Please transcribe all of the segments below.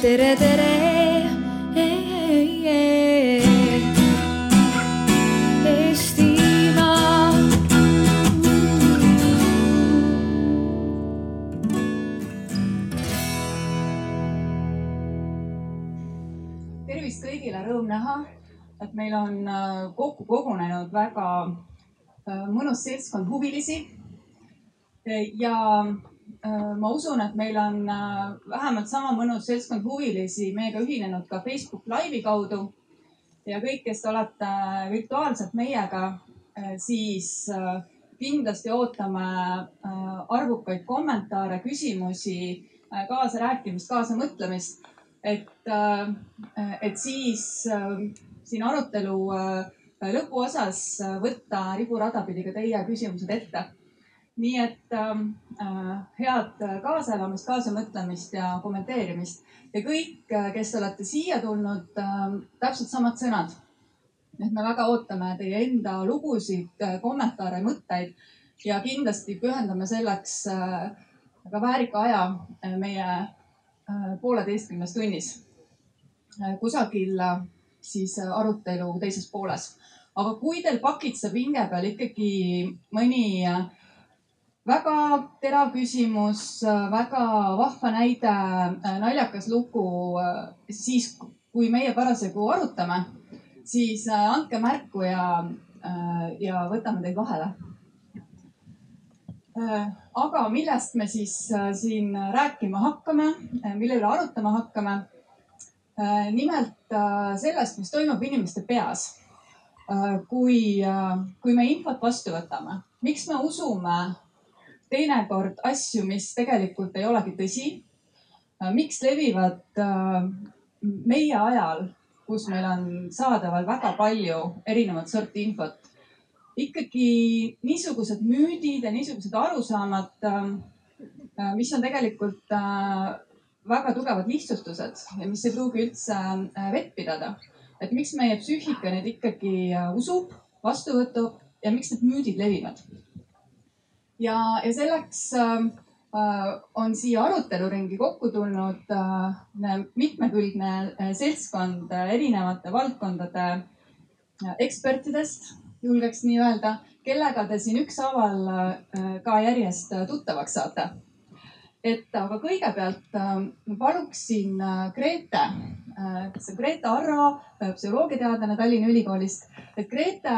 tere, tere. Tervist kõigile, rõõm näha, et meil on äh, kokku kogunenud väga äh, mõnus seltskond huvilisi. ja ma usun, et meil on vähemalt sama mõnus seltskond huvilisi meiega ühinenud ka Facebook Live'i kaudu. ja kõik, kes te olete virtuaalselt meiega, siis kindlasti ootame arvukaid kommentaare, küsimusi, kaasarääkimist, kaasamõtlemist et, et siis siin arutelu lõpuosas võtta riburada pidi ka teie küsimused ette. Nii et head kaasaelamist, kaasamõtlemist ja kommenteerimist ja kõik, kes olete siia tulnud, täpselt samad sõnad. et me väga ootame teie enda lugusid, kommentaare, mõtteid ja kindlasti pühendame selleks väga väärika aja meie pooleteistkümnes tunnis. kusagil siis arutelu teises pooles. aga kui teil pakitseb hinge peal ikkagi mõni väga terav küsimus, väga vahva näide, naljakas lugu, siis kui meie parasjagu arutame, siis andke märku ja, ja võtame teid vahele aga millest me siis siin rääkima hakkame, mille üle arutama hakkame? nimelt sellest, mis toimub inimeste peas. kui, kui me infot vastu võtame, miks me usume teinekord asju, mis tegelikult ei olegi tõsi? miks levivad meie ajal, kus meil on saadaval väga palju erinevat sorti infot, ikkagi niisugused müüdid ja niisugused arusaamad, mis on tegelikult väga tugevad lihtsustused ja mis ei pruugi üldse vett pidada. et miks meie psüühika neid ikkagi usub, vastu võtab ja miks need müüdid levivad? Ja, ja selleks on siia aruteluringi kokku tulnud mitmekülgne seltskond erinevate valdkondade ekspertidest julgeks nii öelda, kellega te siin ükshaaval ka järjest tuttavaks saate. et aga kõigepealt paluksin Grete, kes on Grete Arro, psühholoogiateadlane Tallinna Ülikoolist, et Grete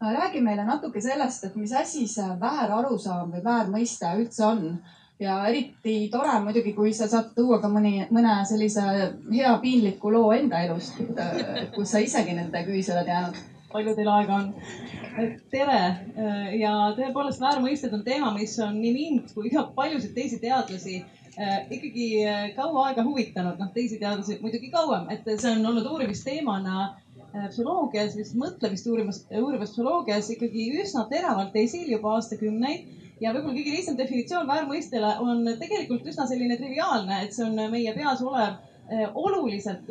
räägi meile natuke sellest, et mis asi see väärarusaam või väärmõiste üldse on. Ja eriti tore muidugi, kui sa saad tuua ka mõni, mõne sellise hea piinliku loo enda elust, kus sa isegi nende küüsi oled jäänud palju teil aega on? tere! Ja tõepoolest väärmõisted on teema, mis on nii mind kui ka paljusid teisi teadlasi ikkagi kaua aega huvitanud, noh teisi teadlasi muidugi kauem, et see on olnud uurimisteemana psühholoogias, vist mõtlemist uurimas, uurivas psühholoogias ikkagi üsna teravalt esil juba aastakümneid ja võib-olla kõige lihtsam definitsioon väärmõistele on tegelikult üsna selline triviaalne, et see on meie peas olev oluliselt,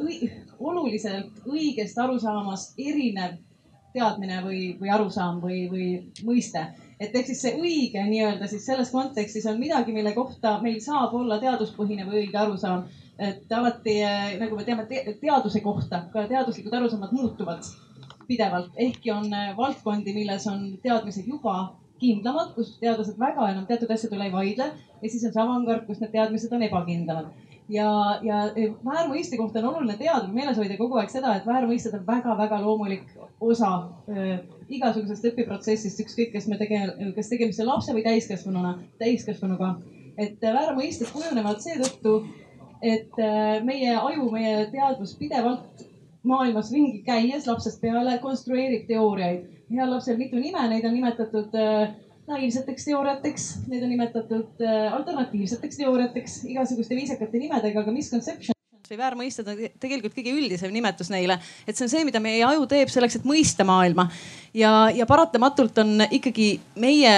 oluliselt õigest arusaamast erinev teadmine või, või arusaam või, või mõiste. et ehk siis see õige nii-öelda siis selles kontekstis on midagi, mille kohta meil saab olla teaduspõhine või õige arusaam. Et alati, nagu me teame te, teaduse kohta, ka teaduslikud arusaamad muutuvad pidevalt, ehkki on valdkondi, milles on teadmised juba kindlamad, kus teadlased väga enam teatud asjade üle ei vaidle ja siis on see avangard, kus need teadmised on ebakindlamad ja, ja väärmõiste kohta on oluline teada, meeles hoida kogu aeg seda, et väärmõisted on väga-väga loomulik osa äh, igasugusest õpiprotsessist, ükskõik, kas me tegeme, kas tegemist on lapse või täiskasvanuna, täiskasvanuga. et väärmõisted kujunevad seetõttu, et äh, meie aju, meie teadvus pidevalt maailmas ringi käies lapsest peale konstrueerib teooriaid. heal lapsel mitu nime, neid on nimetatud äh, naiivseteks teooriateks, neid on nimetatud äh, alternatiivseteks teooriateks igasuguste viisakate nimedega, aga misconception või väärmõisted on tegelikult kõige üldisem nimetus neile, et see on see, mida meie aju teeb selleks, et mõista maailma. ja, ja paratamatult on ikkagi meie,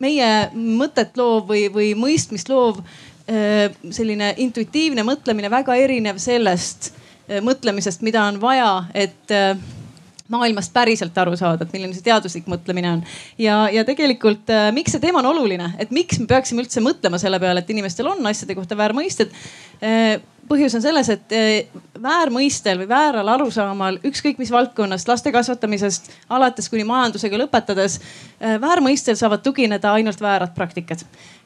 meie mõtet loov või, või mõistmist loov äh, selline intuitiivne mõtlemine väga erinev sellest äh, mõtlemisest, mida on vaja, et maailmast päriselt aru saada, et milline see teaduslik mõtlemine on. ja, ja tegelikult äh, miks see teema on oluline, et miks me peaksime üldse mõtlema selle peale, et inimestel on asjade kohta väärmõisted äh,. põhjus on selles, et äh, väärmõistel või vääral arusaamal, ükskõik mis valdkonnast, laste kasvatamisest alates kuni majandusega lõpetades, väärmõistel saavad tugineda ainult väärad praktikad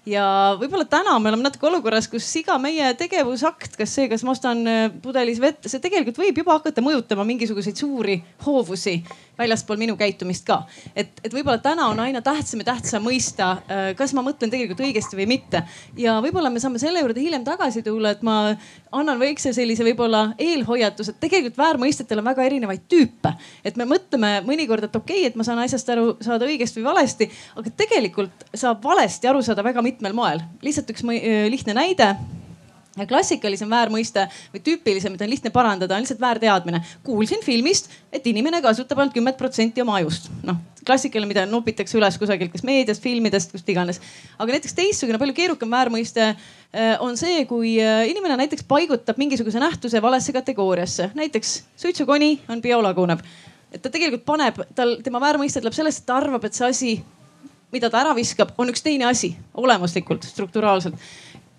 ja võib-olla täna me oleme natuke olukorras, kus iga meie tegevusakt, kas see, kas ma ostan pudelis vett, see tegelikult võib juba hakata mõjutama mingisuguseid suuri hoovusi väljaspool minu käitumist ka. et, et võib-olla täna on aina tähtsam ja tähtsam mõista, äh, kas ma mõtlen tegelikult õigesti või mitte. ja võib-olla me saame selle juurde hiljem tagasi tulla, et ma annan väikse sellise võib-olla eelhoiatuse, et tegelikult väärmõistetel on väga erinevaid tüüpe. et me mõtleme mõnikord, et okei okay,, et ma saan asjast aru saada õigesti või valesti, aga tegelikult saab valesti aru saada väga mitmel moel. lihtsalt üks lihtne näide ja klassikalisem väärmõiste või tüüpilisem, mida on lihtne parandada, on lihtsalt väärteadmine. kuulsin filmist, et inimene kasutab ainult kümmet protsenti oma ajust. noh, klassikaline, mida nopitakse üles kusagilt, kas meediast, filmidest, kust iganes. aga näiteks teistsugune, palju keerukam väärmõiste on see, kui inimene näiteks paigutab mingisuguse nähtuse valesse kategooriasse. näiteks suitsukoni on biolaguneb. et ta tegelikult paneb, tal, tema väärmõiste tuleb sellest, et ta arvab, et see asi mida ta ära viskab, on üks teine asi olemuslikult, strukturaalselt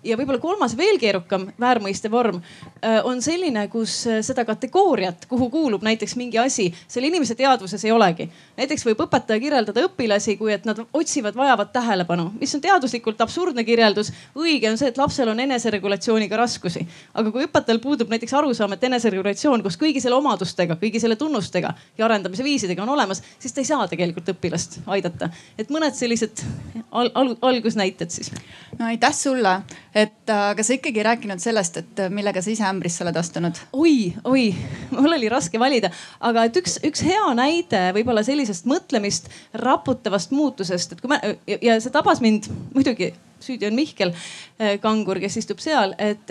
ja võib-olla kolmas veel keerukam väärmõiste vorm äh, on selline, kus äh, seda kategooriat, kuhu kuulub näiteks mingi asi, selle inimese teadvuses ei olegi. näiteks võib õpetaja kirjeldada õpilasi, kui et nad otsivad, vajavad tähelepanu, mis on teaduslikult absurdne kirjeldus. õige on see, et lapsel on eneseregulatsiooniga raskusi, aga kui õpetajal puudub näiteks arusaam, et eneseregulatsioon koos kõigi selle omadustega, kõigi selle tunnustega ja arendamise viisidega on olemas, siis ta ei saa tegelikult õpilast aidata. et mõned sellised al al algusnäited siis. no aitäh sulle et aga äh, sa ikkagi ei rääkinud sellest, et äh, millega sa ise ämbrisse oled astunud? oi, oi, mul oli raske valida, aga et üks, üks hea näide võib-olla sellisest mõtlemist raputavast muutusest, et kui ma ja, ja see tabas mind muidugi süüdi on Mihkel äh, Kangur, kes istub seal, et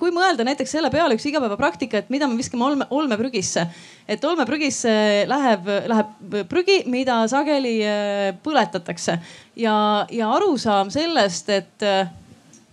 kui mõelda näiteks selle peale üks igapäevapraktika, et mida me viskame olme, olmeprügisse. et olmeprügisse läheb, läheb prügi, mida sageli põletatakse ja, ja arusaam sellest, et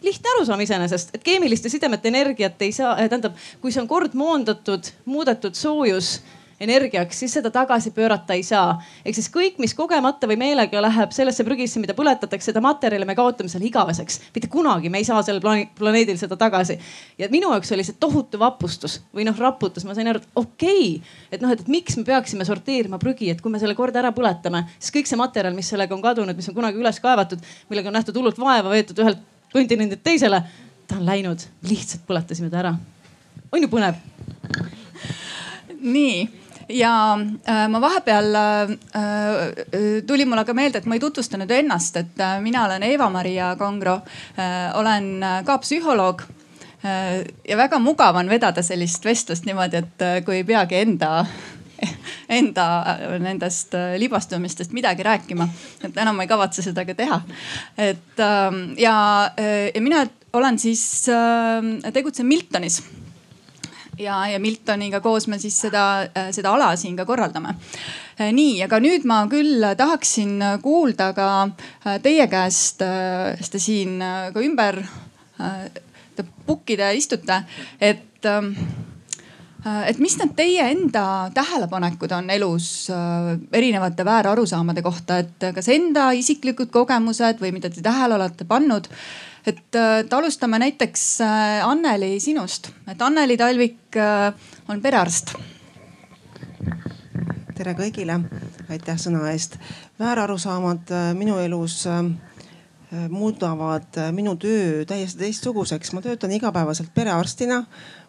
lihtne arusaam iseenesest, et keemiliste sidemete energiat ei saa, eh, tähendab, kui see on kord moondatud, muudetud soojus energiaks, siis seda tagasi pöörata ei saa. ehk siis kõik, mis kogemata või meelega läheb sellesse prügisse, mida põletatakse, seda materjali me kaotame seal igaveseks. mitte kunagi me ei saa sellel planeedil seda tagasi. ja minu jaoks oli see tohutu vapustus või noh, raputus, ma sain aru, et okei okay,, et noh, et miks me peaksime sorteerima prügi, et kui me selle kord ära põletame, siis kõik see materjal, mis sellega on kadunud, mis on kunagi üles kaevatud, millega on nähtud hullult vaeva, veetud ühelt kontinendilt teisele. ta on läinud, lihtsalt põletasime ta ära. on ju põnev? nii ja äh, ma vahepeal äh, äh, tuli mulle ka meelde, et ma ei tutvustanud ennast, et äh, mina olen Eva-Maria Kongro äh,, olen äh, ka psühholoog äh,. ja väga mugav on vedada sellist vestlust niimoodi, et äh, kui ei peagi enda enda nendest äh, libastumistest midagi rääkima. et enam ma ei kavatse seda ka teha. et ähm, ja, äh, ja mina olen siis, ähm, tegutsen Miltonis ja, ja Miltoniga koos me siis seda, äh, seda ala siin ka korraldame. nii, aga nüüd ma küll tahaksin kuulda ka teie käest, sest te siin ka ümber pukkide istute, et ähm, Äh, et mis need teie enda tähelepanekud on elus äh, erinevate väärarusaamade kohta, et kas enda isiklikud kogemused või mida te tähele olete pannud? et, äh, et alustame näiteks Anneli sinust, et Anneli Talvik on perearst. tere kõigile, aitäh sõna eest. väärarusaamad minu elus muudavad minu töö täiesti teistsuguseks. ma töötan igapäevaselt perearstina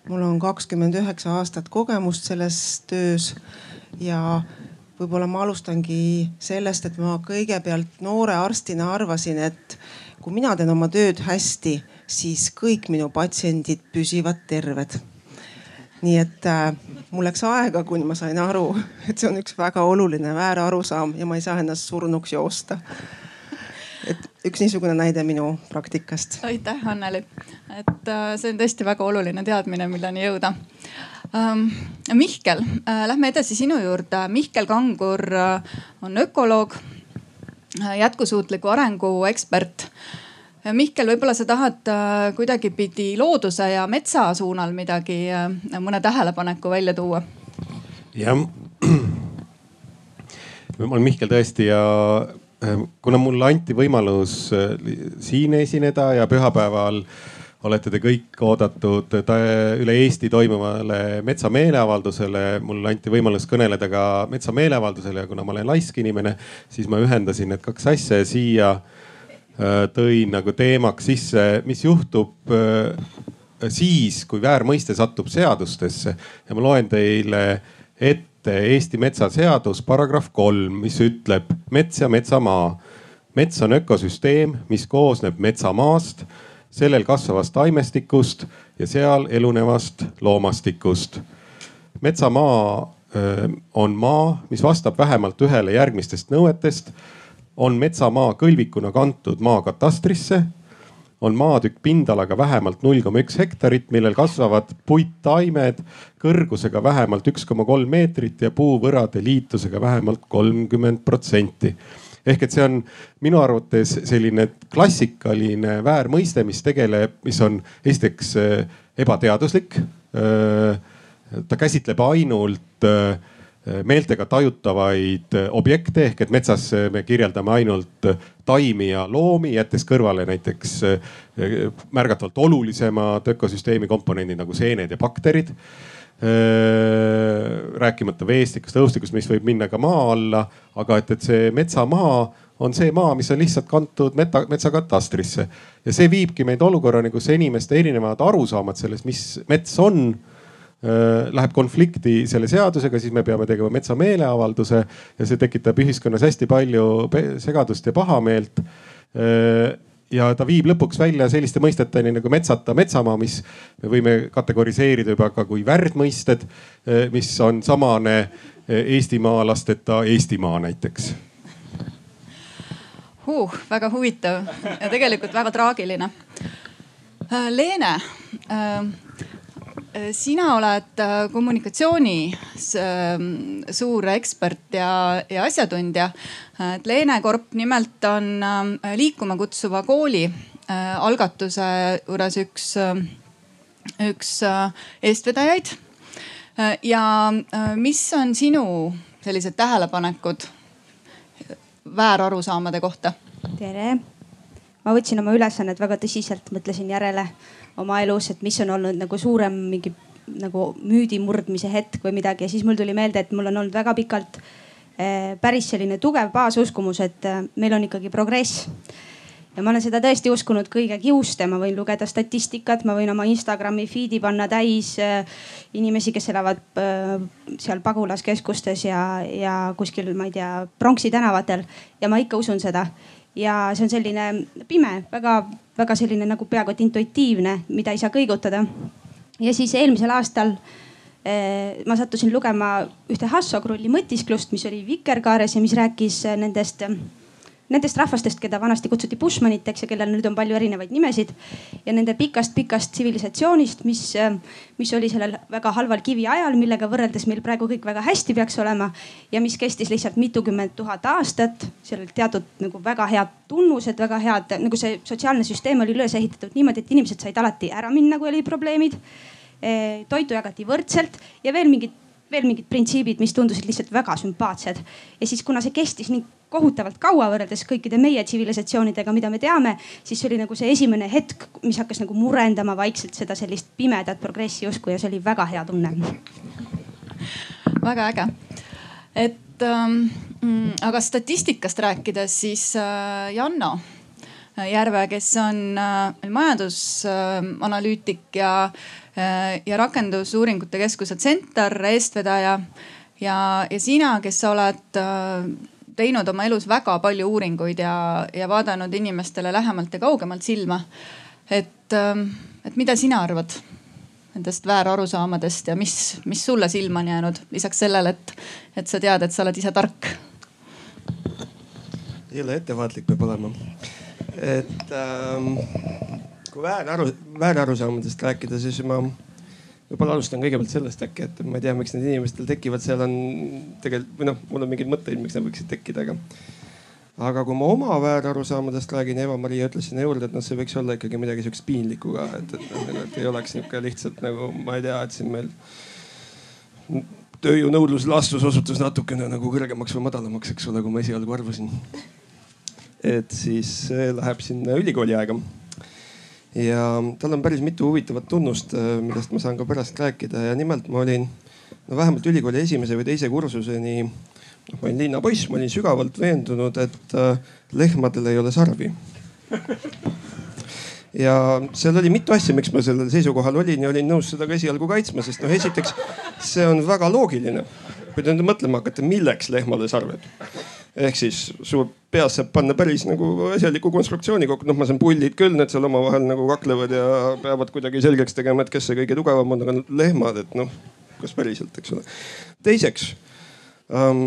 mul on kakskümmend üheksa aastat kogemust selles töös ja võib-olla ma alustangi sellest, et ma kõigepealt noore arstina arvasin, et kui mina teen oma tööd hästi, siis kõik minu patsiendid püsivad terved. nii et äh, mul läks aega, kuni ma sain aru, et see on üks väga oluline väärarusaam ja ma ei saa ennast surnuks joosta et üks niisugune näide minu praktikast. aitäh, Anneli, et äh, see on tõesti väga oluline teadmine, milleni jõuda ähm,. Mihkel äh,, lähme edasi sinu juurde. Mihkel Kangur äh, on ökoloog, jätkusuutliku arengu ekspert. Mihkel, võib-olla sa tahad kuidagipidi looduse ja metsa suunal midagi, mõne tähelepaneku välja tuua? jah, ma olen Mihkel tõesti ja kuna mulle anti võimalus äh, siin esineda ja pühapäeval olete te kõik oodatud üle Eesti toimuvale metsameeleavaldusele. mulle anti võimalus kõneleda ka metsameeleavaldusele ja kuna ma olen laisk inimene, siis ma ühendasin need kaks asja ja siia äh, tõin nagu teemaks sisse, mis juhtub äh, siis, kui väärmõiste satub seadustesse ja ma loen teile ette Eesti metsaseadus paragrahv kolm, mis ütleb mets ja metsamaa. mets on ökosüsteem, mis koosneb metsamaast sellel kasvavast taimestikust ja seal elunevast loomastikust. metsamaa on maa, mis vastab vähemalt ühele järgmistest nõuetest. on metsamaa kõlvikuna kantud maakatastrisse, on maatükk pindalaga vähemalt null koma üks hektarit, millel kasvavad puittaimed kõrgusega vähemalt üks koma kolm meetrit ja puuvõrade liitusega vähemalt kolmkümmend protsenti ehk et see on minu arvates selline klassikaline väärmõiste, mis tegeleb, mis on esiteks äh, ebateaduslik. Äh, ta käsitleb ainult äh, meeltega tajutavaid objekte ehk et metsas me kirjeldame ainult taimi ja loomi, jättes kõrvale näiteks märgatavalt olulisemad ökosüsteemi komponendid nagu seened ja bakterid rääkimata veestikust, õhustikust, mis võib minna ka maa alla, aga et, et see metsamaa on see maa, mis on lihtsalt kantud meta, metsakatastrisse. Ja see viibki meid olukorrani, kus inimeste erinevad arusaamad sellest, mis mets on läheb konflikti selle seadusega, siis me peame tegema metsa meeleavalduse ja see tekitab ühiskonnas hästi palju segadust ja pahameelt ja ta viib lõpuks välja selliste mõisteteni nagu metsata metsamaa, mis me võime kategoriseerida juba ka kui värdmõisted, eh, mis on samane eestimaalasteta Eestimaa näiteks huh,. väga huvitav ja tegelikult väga traagiline. Äh, Leene äh, Äh, sina oled äh, kommunikatsioonis ähm, suur ekspert ja, ja asjatundja. et Leene Korp nimelt on ähm, liikuma kutsuva kooli äh, algatuse juures üks, üks eestvedajaid. ja mis on sinu sellised tähelepanekud väärarusaamade kohta? tere, ma võtsin oma ülesannet väga tõsiselt, mõtlesin järele oma elus, et mis on olnud nagu suurem mingi nagu müüdi murdmise hetk või midagi. Ja siis mul tuli meelde, et mul on olnud väga pikalt eh, päris selline tugev baasuskumus, et eh, meil on ikkagi progress. Ja ma olen seda tõesti uskunud kõige kiuste, ma võin lugeda statistikat, ma võin oma Instagrami feed'i panna täis äh, inimesi, kes elavad seal pagulaskeskustes ja, ja kuskil, ma ei tea, pronksi tänavatel. Ja ma ikka usun seda. Ja see on selline pime väga väga selline nagu peaaegu et intuitiivne, mida ei saa kõigutada. ja siis eelmisel aastal eh, ma sattusin lugema ühte Hasso Krulli mõtisklust, mis oli Vikerkaares ja mis rääkis nendest nendest rahvastest, keda vanasti kutsuti Bushmaniteks ja kellel nüüd on palju erinevaid nimesid ja nende pikast-pikast tsivilisatsioonist, mis, mis oli sellel väga halval kiviajal, millega võrreldes meil praegu kõik väga hästi peaks olema ja mis kestis lihtsalt mitukümmend tuhat aastat. seal olid teatud nagu väga head tunnused, väga head nagu see sotsiaalne süsteem oli üles ehitatud niimoodi, et inimesed said alati ära minna, kui olid probleemid. Eh, toitu jagati võrdselt ja veel mingid veel mingid printsiibid, mis tundusid lihtsalt väga sümpaatsed. ja siis, kuna see kestis nii kohutavalt kaua võrreldes kõikide meie tsivilisatsioonidega, mida me teame, siis see oli nagu see esimene hetk, mis hakkas nagu murendama vaikselt seda sellist pimedat progressi usku ja see oli väga hea tunne. väga äge, et ähm, mm, aga statistikast rääkides, siis äh, Janno Järve, kes on äh, majandusanalüütik äh, ja ja Rakendusuuringute Keskuse Center eestvedaja ja, ja sina, kes sa oled äh, teinud oma elus väga palju uuringuid ja, ja vaadanud inimestele lähemalt ja kaugemalt silma. et, ähm, et mida sina arvad nendest väärarusaamadest ja mis, mis sulle silma on jäänud, lisaks sellele, et, et sa tead, et sa oled ise tark? jõle ettevaatlik peab olema. et ähm, kui vääraru, väärarusaamadest rääkida, siis ma võib-olla alustan kõigepealt sellest äkki, et ma ei tea, miks need inimestel tekivad, seal on tegelikult või noh, mul on mingeid mõtteid, miks need võiksid tekkida, aga. aga kui ma oma väärarusaamadest räägin, Eva-Maria ütles sinna juurde, et noh, see võiks olla ikkagi midagi sihukest piinlikku ka, et, et noh, et ei oleks nihuke lihtsalt nagu ma ei tea, et siin meil tööjõunõudluse lastus osutus natukene nagu kõrgemaks või madalamaks, eks ole, kui ma esialgu arvasin. et siis läheb sinna ülikooli aega ja tal on päris mitu huvitavat tunnust, millest ma saan ka pärast rääkida. Ja nimelt ma olin no vähemalt ülikooli esimese või teise kursuseni, noh ma olin linnapoiss, ma olin sügavalt veendunud, et lehmadel ei ole sarvi. Ja seal oli mitu asja, miks ma sellel seisukohal olin ja olin nõus seda ka esialgu kaitsma, sest noh, esiteks see on väga loogiline. kui te nüüd mõtlema hakkate, milleks lehmale sarved ehk siis su peas saab panna päris nagu asjaliku konstruktsiooni kokku, noh, ma saan pullid küll, need seal omavahel nagu kaklevad ja peavad kuidagi selgeks tegema, et kes see kõige tugevam on, aga lehmad, et noh, kas päriselt, eks ole. teiseks um,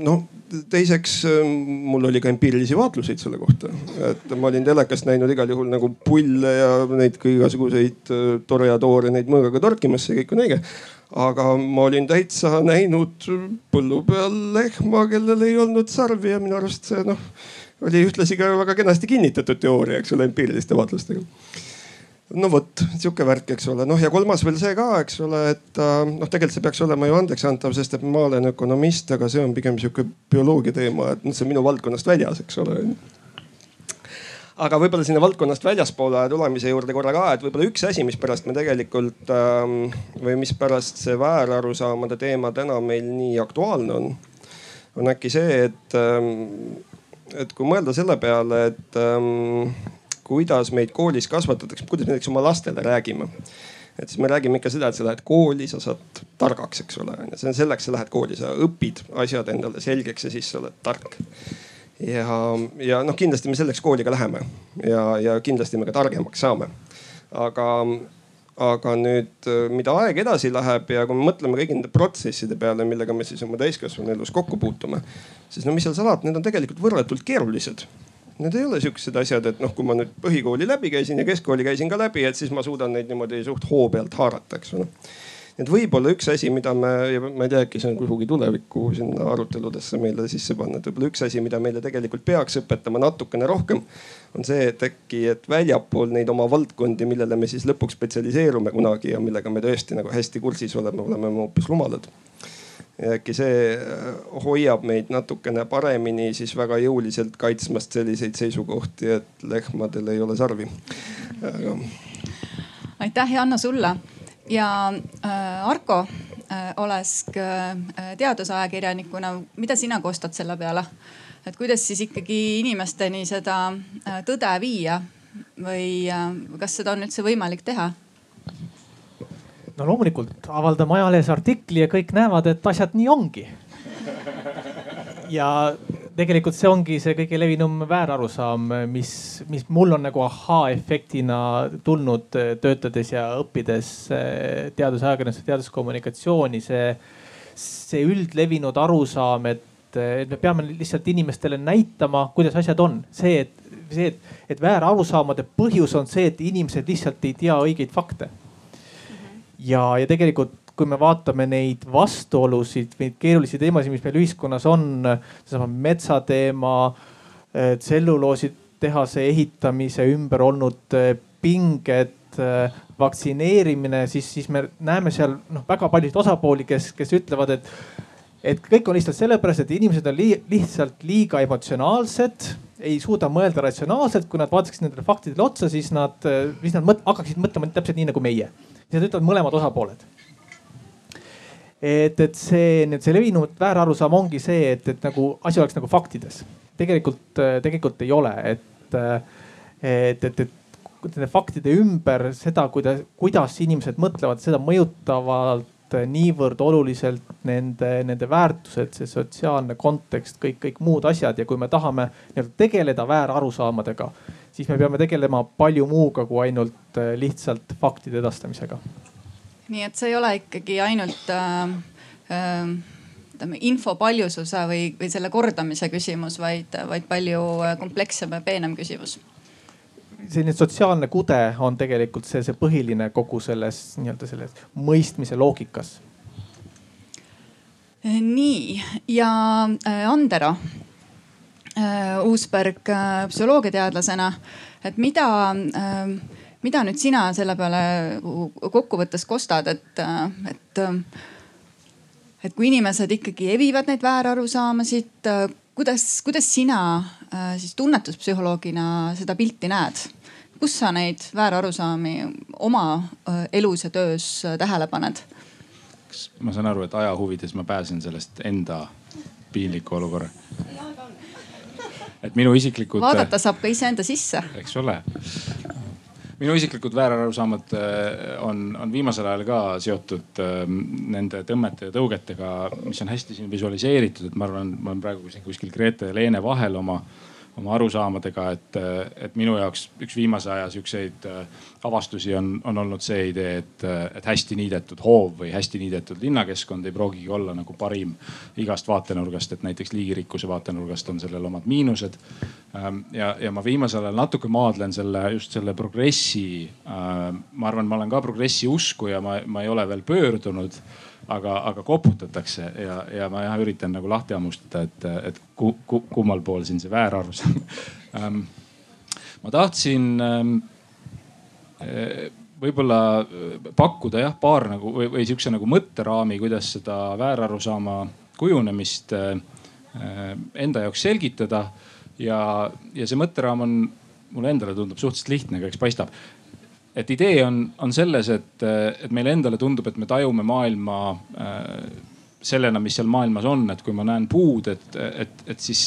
noh teiseks mul oli ka empiirilisi vaatluseid selle kohta, et ma olin telekast näinud igal juhul nagu pulle ja neid igasuguseid äh, toreadoore neid mõõgaga torkimas, see kõik on õige. aga ma olin täitsa näinud põllu peal lehma, kellel ei olnud sarvi ja minu arust see noh oli ühtlasi ka väga kenasti kinnitatud teooria, eks ole, empiiriliste vaatlustega no vot, sihuke värk, eks ole, noh ja kolmas veel see ka, eks ole, et äh, noh, tegelikult see peaks olema ju andeksantav, sest et ma olen ökonomist, aga see on pigem sihuke bioloogia teema, et noh, see on minu valdkonnast väljas, eks ole. Aga võib-olla sinna valdkonnast väljaspoole tulemise juurde korra ka, et võib-olla üks asi, mispärast me tegelikult ähm, või mispärast see väärarusaamade teema täna meil nii aktuaalne on, on äkki see, et, ähm, et kui mõelda selle peale, et ähm, kuidas meid koolis kasvatatakse, kuidas me näiteks oma lastele räägime et siis me räägime ikka seda, et sa lähed kooli, sa saad targaks, eks ole. see on selleks, sa lähed kooli, sa õpid asjad endale selgeks ja siis sa oled tark. ja, ja noh, kindlasti me selleks kooli ka läheme ja, ja kindlasti me ka targemaks saame. aga, aga nüüd, mida aeg edasi läheb ja kui me mõtleme kõigi nende protsesside peale, millega me siis oma täiskasvanu elus kokku puutume, siis no mis seal salata, need on tegelikult võrratult keerulised Need ei ole siuksed asjad, et noh, kui ma nüüd põhikooli läbi käisin ja keskkooli käisin ka läbi, et siis ma suudan neid niimoodi suht hoo pealt haarata, eks ole. Et võib-olla üks asi, mida me, ma ei tea, äkki see on kuhugi tulevikku sinna aruteludesse meile sisse panna, et võib-olla üks asi, mida meile tegelikult peaks õpetama natukene rohkem, on see, et äkki, et väljapool neid oma valdkondi, millele me siis lõpuks spetsialiseerume kunagi ja millega me tõesti nagu hästi kursis oleme, oleme me hoopis rumalad ja äkki see äh, hoiab meid natukene paremini siis väga jõuliselt kaitsmast selliseid seisukohti, et lehmadel ei ole sarvi Aga.... aitäh, Janno sulle ja äh, Arko äh, Olesk äh, teadusajakirjanikuna, mida sina kostad selle peale? et kuidas siis ikkagi inimesteni seda äh, tõde viia või äh, kas seda on üldse võimalik teha? No loomulikult avaldame ajalehes artikli ja kõik näevad, et asjad nii ongi. ja tegelikult see ongi see kõige levinum väärarusaam, mis, mis mul on nagu ahhaa-efektina tulnud töötades ja õppides eh, teadusajakirjandust ja teaduskommunikatsiooni. see, see üldlevinud arusaam, et, et me peame lihtsalt inimestele näitama, kuidas asjad on. see, et, see, et, et väärarusaamade põhjus on see, et inimesed lihtsalt ei tea õigeid fakte ja, ja tegelikult kui me vaatame neid vastuolusid, neid keerulisi teemasid, mis meil ühiskonnas on, seesama metsateema, eh, tselluloositehase ehitamise ümber olnud eh, pinged, eh, vaktsineerimine, siis, siis me näeme seal noh, väga paljusid osapooli, kes, kes ütlevad, et, et kõik on lihtsalt sellepärast, et inimesed on li lihtsalt liiga emotsionaalsed ei suuda mõelda ratsionaalselt, kui nad vaataksid nendele faktidele otsa, siis nad, siis nad mõt, hakkaksid mõtlema täpselt nii nagu meie seda ütlevad mõlemad osapooled. et, et see, nüüd see levinud väärarusaam ongi see, et, et nagu asi oleks nagu faktides. tegelikult, tegelikult ei ole, et, et, et, et nende faktide ümber seda, kuidas, kuidas inimesed mõtlevad, seda mõjutavad niivõrd oluliselt nende, nende väärtused, see sotsiaalne kontekst, kõik, kõik muud asjad ja kui me tahame nii-öelda tegeleda väärarusaamadega siis me peame tegelema palju muuga kui ainult äh, lihtsalt faktide edastamisega. nii et see ei ole ikkagi ainult äh, äh, info paljususe või, või selle kordamise küsimus, vaid, vaid palju äh, komplekssem ja peenem küsimus selline sotsiaalne kude on tegelikult see, see põhiline kogu selles nii-öelda selles mõistmise loogikas. nii ja Andero Äh, Uusberg äh, psühholoogiateadlasena, et mida, äh, mida nüüd sina selle peale kokkuvõttes kostad, et, et, et kui inimesed ikkagi evivad neid väärarusaamasid, kuidas, kuidas sina siis tunnetuspsühholoogina seda pilti näed? kus sa neid väärarusaami oma elus ja töös tähele paned? kas ma saan aru, et aja huvides ma pääsen sellest enda piinliku olukorra? et minu isiklikud. vaadata saab ka iseenda sisse. eks ole. Minu isiklikud väärarusaamad on, on viimasel ajal ka seotud nende tõmmete ja tõugetega, mis on hästi siin visualiseeritud, et ma arvan, ma olen praegu kuskil Grete ja Leene vahel oma oma arusaamadega, et, et minu jaoks üks viimase aja siukseid äh, avastusi on, on olnud see idee, et, et hästi niidetud hoov või hästi niidetud linnakeskkond ei pruugigi olla nagu parim igast vaatenurgast, et näiteks liigirikkuse vaatenurgast on sellel omad miinused. Ähm, ja, ja ma viimasel ajal natuke maadlen selle just selle progressi. Ähm, ma arvan, ma olen ka progressi usku ja ma, ma ei ole veel pöördunud aga, aga koputatakse ja, ja ma jah üritan nagu lahti hammustada, et, et ku, ku, kummal pool siin see väärarusaam ähm, ma tahtsin ähm, võib-olla pakkuda jah, paar nagu või, või sihukese nagu mõtteraami, kuidas seda väärarusaama kujunemist äh, enda jaoks selgitada. ja, ja see mõtteraam on, mulle endale tundub suhteliselt lihtne, aga eks paistab et idee on, on selles, et, et meile endale tundub, et me tajume maailma äh, sellena, mis seal maailmas on, et kui ma näen puud, et, et, et siis,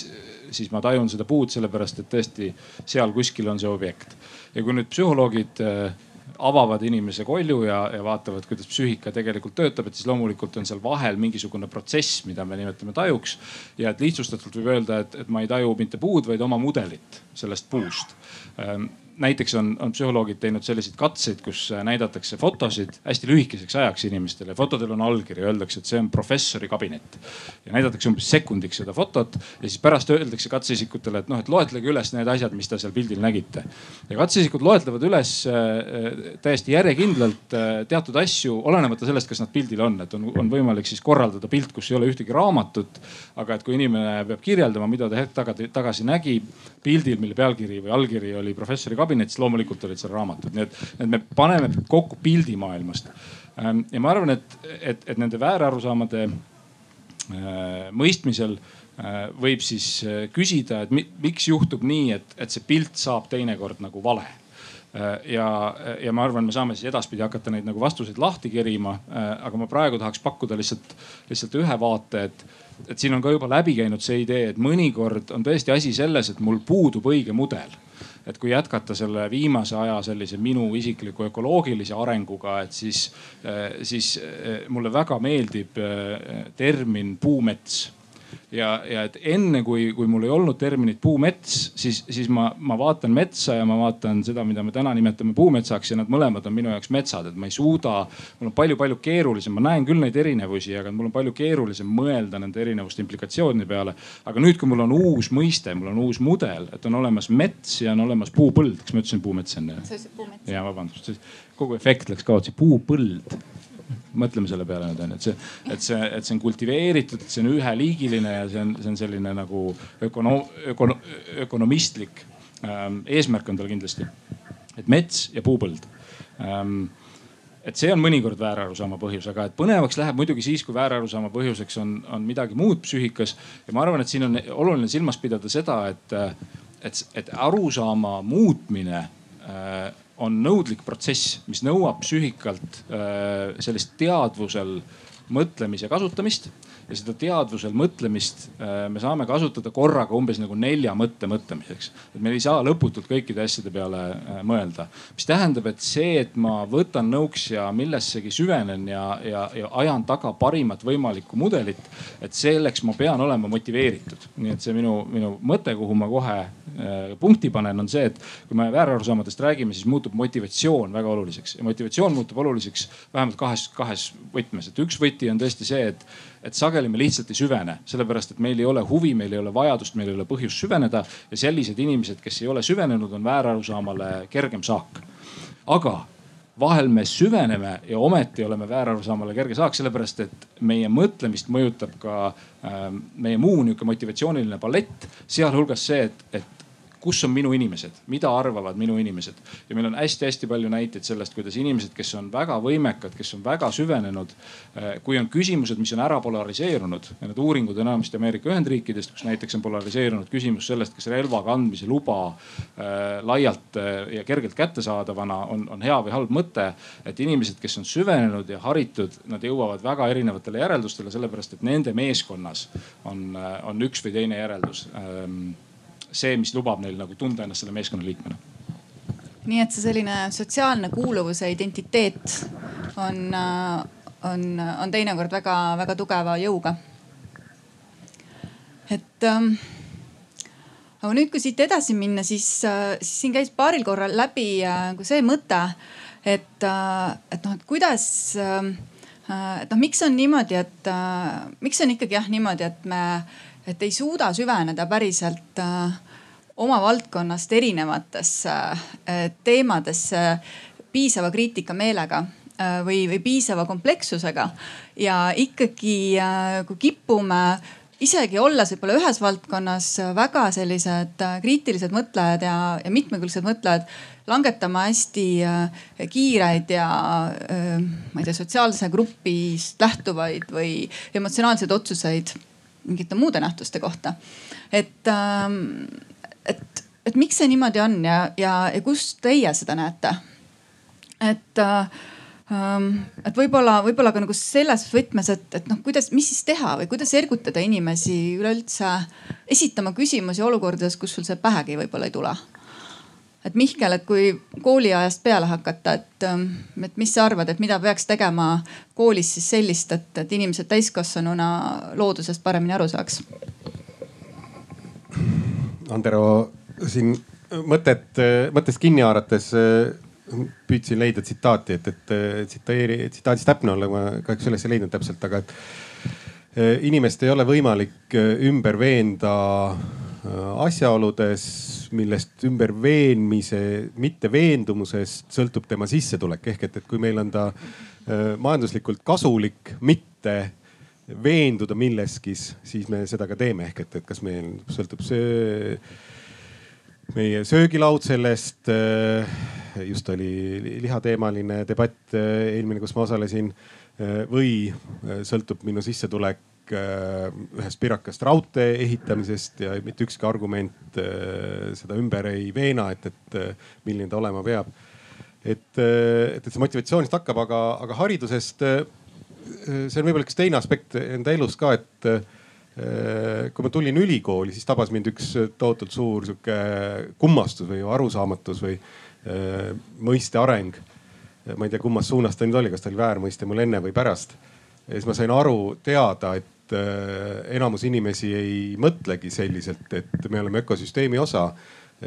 siis ma tajun seda puud sellepärast, et tõesti seal kuskil on see objekt. ja kui nüüd psühholoogid äh, avavad inimese kolju ja, ja vaatavad, kuidas psüühika tegelikult töötab, et siis loomulikult on seal vahel mingisugune protsess, mida me nimetame tajuks. ja et lihtsustatult võib öelda, et, et ma ei taju mitte puud, vaid oma mudelit sellest puust ähm, näiteks on, on psühholoogid teinud selliseid katseid, kus äh, näidatakse fotosid hästi lühikeseks ajaks inimestele. fotodel on allkiri, öeldakse, et see on professori kabinet. ja näidatakse umbes sekundiks seda fotot ja siis pärast öeldakse katseisikutele, et noh, et loetlege üles need asjad, mis te seal pildil nägite. ja katseisikud loetlevad üles äh, täiesti järjekindlalt äh, teatud asju, olenemata sellest, kas nad pildil on, et on, on võimalik siis korraldada pilt, kus ei ole ühtegi raamatut. aga et kui inimene peab kirjeldama, mida ta hetk tagasi, nägi pildil, mille pealkiri või allkiri oli professori kabinetis, loomulikult olid seal raamatud, nii et, et me paneme kokku pildi maailmast. Ähm, ja ma arvan, et, et, et nende väärarusaamade äh, mõistmisel äh, võib siis küsida, et miks juhtub nii, et, et see pilt saab teinekord nagu vale ja, ja ma arvan, me saame siis edaspidi hakata neid nagu vastuseid lahti kerima. aga ma praegu tahaks pakkuda lihtsalt, lihtsalt ühe vaate, et, et siin on ka juba läbi käinud see idee, et mõnikord on tõesti asi selles, et mul puudub õige mudel. Et kui jätkata selle viimase aja sellise minu isikliku ökoloogilise arenguga, et siis, eh, siis eh, mulle väga meeldib eh, termin puumets ja, ja et enne kui, kui mul ei olnud terminit puumets, siis, siis ma, ma vaatan metsa ja ma vaatan seda, mida me täna nimetame puumetsaks ja nad mõlemad on minu jaoks metsad, et ma ei suuda. mul on palju-palju keerulisem, ma näen küll neid erinevusi, aga mul on palju keerulisem mõelda nende erinevuste implikatsioonide peale. aga nüüd, kui mul on uus mõiste, mul on uus mudel, et on olemas mets ja on olemas puupõld, kas ma ütlesin puumets enne? ja vabandust, kogu efekt läks kaotsi, puupõld mõtleme selle peale nüüd onju, et see, et see, et see on kultiveeritud, see on üheliigiline ja see on, see on selline nagu ökono-, ökono-, ökonomistlik ähm, eesmärk on tal kindlasti. et mets ja puupõld ähm, et see on mõnikord väärarusaama põhjus, aga et põnevaks läheb muidugi siis, kui väärarusaama põhjuseks on, on midagi muud psüühikas. ja ma arvan, et siin on oluline silmas pidada seda, et, et, et arusaama muutmine äh, on nõudlik protsess, mis nõuab psüühikalt äh, sellist teadvusel mõtlemise kasutamist ja seda teadvusel mõtlemist äh, me saame kasutada korraga umbes nagu nelja mõtte mõtlemiseks. et me ei saa lõputult kõikide asjade peale äh, mõelda, mis tähendab, et see, et ma võtan nõuks ja millessegi süvenen ja, ja, ja ajan taga parimat võimalikku mudelit, et selleks ma pean olema motiveeritud. nii et see minu, minu mõte, kuhu ma kohe äh, punkti panen, on see, et kui me väärarusaamadest räägime, siis muutub motivatsioon väga oluliseks ja motivatsioon muutub oluliseks vähemalt kahes, kahes võtmes, et üks võti on tõesti see, et et sageli me lihtsalt ei süvene, sellepärast et meil ei ole huvi, meil ei ole vajadust, meil ei ole põhjust süveneda ja sellised inimesed, kes ei ole süvenenud, on väärarusaamale kergem saak. aga vahel me süveneme ja ometi oleme väärarusaamale kerge saak, sellepärast et meie mõtlemist mõjutab ka äh, meie muu nihuke motivatsiooniline palett, sealhulgas see, et, et kus on minu inimesed, mida arvavad minu inimesed. ja meil on hästi-hästi palju näiteid sellest, kuidas inimesed, kes on väga võimekad, kes on väga süvenenud, eh, kui on küsimused, mis on ära polariseerunud ja need uuringud enamasti Ameerika Ühendriikidest, kus näiteks on polariseerunud küsimus sellest, kas relva kandmise luba äh, laialt äh, ja kergelt kättesaadavana on, on hea või halb mõte. et inimesed, kes on süvenenud ja haritud, nad jõuavad väga erinevatele järeldustele, sellepärast et nende meeskonnas on, on üks või teine järeldus ähm, see, mis lubab neil nagu tunda ennast selle meeskonna liikmena nii et see selline sotsiaalne kuuluvus ja identiteet on, on, on teinekord väga-väga tugeva jõuga. et ähm, aga nüüd, kui siit edasi minna, siis, siis siin käis paaril korral läbi äh, see mõte, et äh,, et noh, et kuidas äh,, et noh, miks on niimoodi, et äh, miks on ikkagi jah niimoodi, et me et ei suuda süveneda päriselt äh, oma valdkonnast erinevatesse äh, teemadesse piisava kriitikameelega äh, või, või piisava komplekssusega. ja ikkagi, kui kipume isegi olles võib-olla ühes valdkonnas väga sellised kriitilised mõtlejad ja, ja mitmekülgsed mõtlejad, langetama hästi kiireid ja ma ei tea, sotsiaalse grupist lähtuvaid või emotsionaalseid otsuseid mingite muude nähtuste kohta. et, ähm, et, et miks see niimoodi on ja, ja, ja kus teie seda näete? et ähm, et võib-olla, võib-olla ka nagu selles võtmes, et, et noh, kuidas, mis siis teha või kuidas ergutada inimesi üleüldse esitama küsimusi olukordades, kus sul see pähegi võib-olla ei tule. Et Mihkel, et kui kooliajast peale hakata, et, ähm, et mis sa arvad, et mida peaks tegema koolis siis sellist, et, et inimesed täiskasvanuna loodusest paremini aru saaks? Andero siin mõtet, mõttest kinni haarates püüdsin leida tsitaati, et, et tsiteeri, tsitaadis täpne olla, ma kahjuks üles ei leidnud täpselt, aga et eh, inimest ei ole võimalik ümber veenda eh, asjaoludes, millest ümberveenmise, mitte veendumusest sõltub tema sissetulek. ehk et, et kui meil on ta majanduslikult kasulik, mitte veenduda milleski, siis me seda ka teeme. ehk et, et kas meil sõltub see meie söögilaud sellest. just oli lihateemaline debatt eelmine, kus ma osalesin. või sõltub minu sissetulek ühest pirakast raudtee ehitamisest ja mitte ükski argument seda ümber ei veena, et, et milline ta olema peab. et, et, et see motivatsioonist hakkab, aga, aga haridusest see on võib-olla üks teine aspekt enda elus ka, et äh, kui ma tulin ülikooli, siis tabas mind üks tohutult suur sihuke kummastus või arusaamatus või äh, mõiste areng. ma ei tea, kummas suunas ta nüüd oli, kas ta oli väärmõiste mul enne või pärast. ja siis ma sain aru, teada, et äh, enamus inimesi ei mõtlegi selliselt, et me oleme ökosüsteemi osa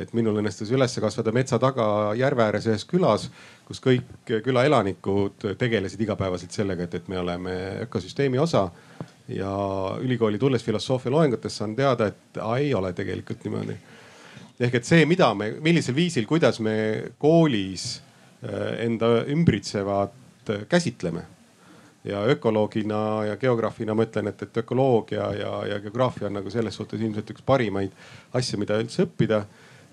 et minul õnnestus üles kasvada metsa taga järve ääres ühes külas, kus kõik küla elanikud tegelesid igapäevaselt sellega, et, et me oleme ökosüsteemi osa. ja ülikooli tulles filosoofia loengutes saan teada, et aa, ei ole tegelikult niimoodi. ehk et see, mida me, millisel viisil, kuidas me koolis äh, enda ümbritsevat käsitleme ja ökoloogina ja geograafina ma ütlen, et, et ökoloogia ja, ja geograafia on nagu selles suhtes ilmselt üks parimaid asju, mida üldse õppida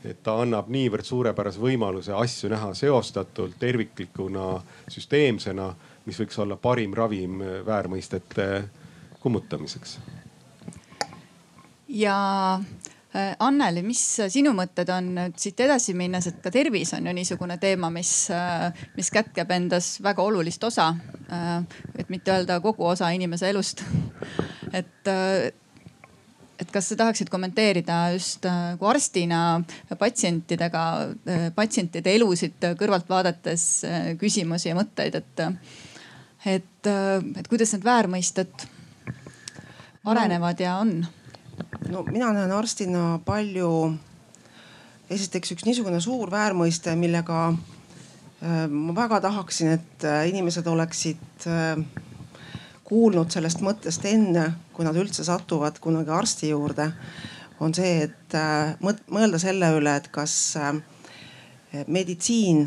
et ta annab niivõrd suurepärase võimaluse asju näha seostatult, terviklikuna, süsteemsena, mis võiks olla parim ravim väärmõistete kummutamiseks. ja Anneli, mis sinu mõtted on nüüd siit edasi minnes, et ka tervis on ju niisugune teema, mis, äh, mis kätkeb endas väga olulist osa. Äh, et mitte öelda kogu osa inimese elust. et et kas sa tahaksid kommenteerida just äh, kui arstina patsientidega, äh, patsientide elusid kõrvalt vaadates äh, küsimusi ja mõtteid, et, et, et kuidas need väärmõisted arenevad ja on? No mina näen arstina palju, esiteks üks niisugune suur väärmõiste, millega ma väga tahaksin, et inimesed oleksid kuulnud sellest mõttest enne, kui nad üldse satuvad kunagi arsti juurde, on see, et äh, mõelda selle üle, et kas äh, meditsiin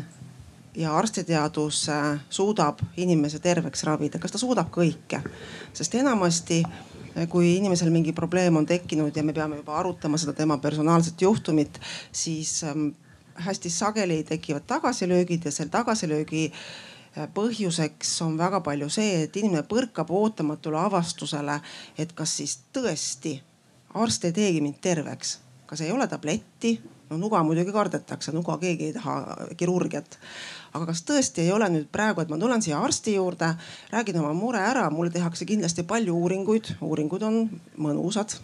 ja arstiteadus äh, suudab inimese terveks ravida, kas ta suudab kõike. sest enamasti kui inimesel mingi probleem on tekkinud ja me peame juba arutama seda tema personaalset juhtumit, siis ähm, hästi sageli tekivad tagasilöögid ja selle tagasilöögi äh, põhjuseks on väga palju see, et inimene põrkab ootamatule avastusele, et kas siis tõesti arst ei teegi mind terveks, kas ei ole tabletti, no nuga muidugi kardetakse, nuga keegi ei taha kirurgiat aga kas tõesti ei ole nüüd praegu, et ma tulen siia arsti juurde, räägin oma mure ära, mulle tehakse kindlasti palju uuringuid, uuringud on mõnusad.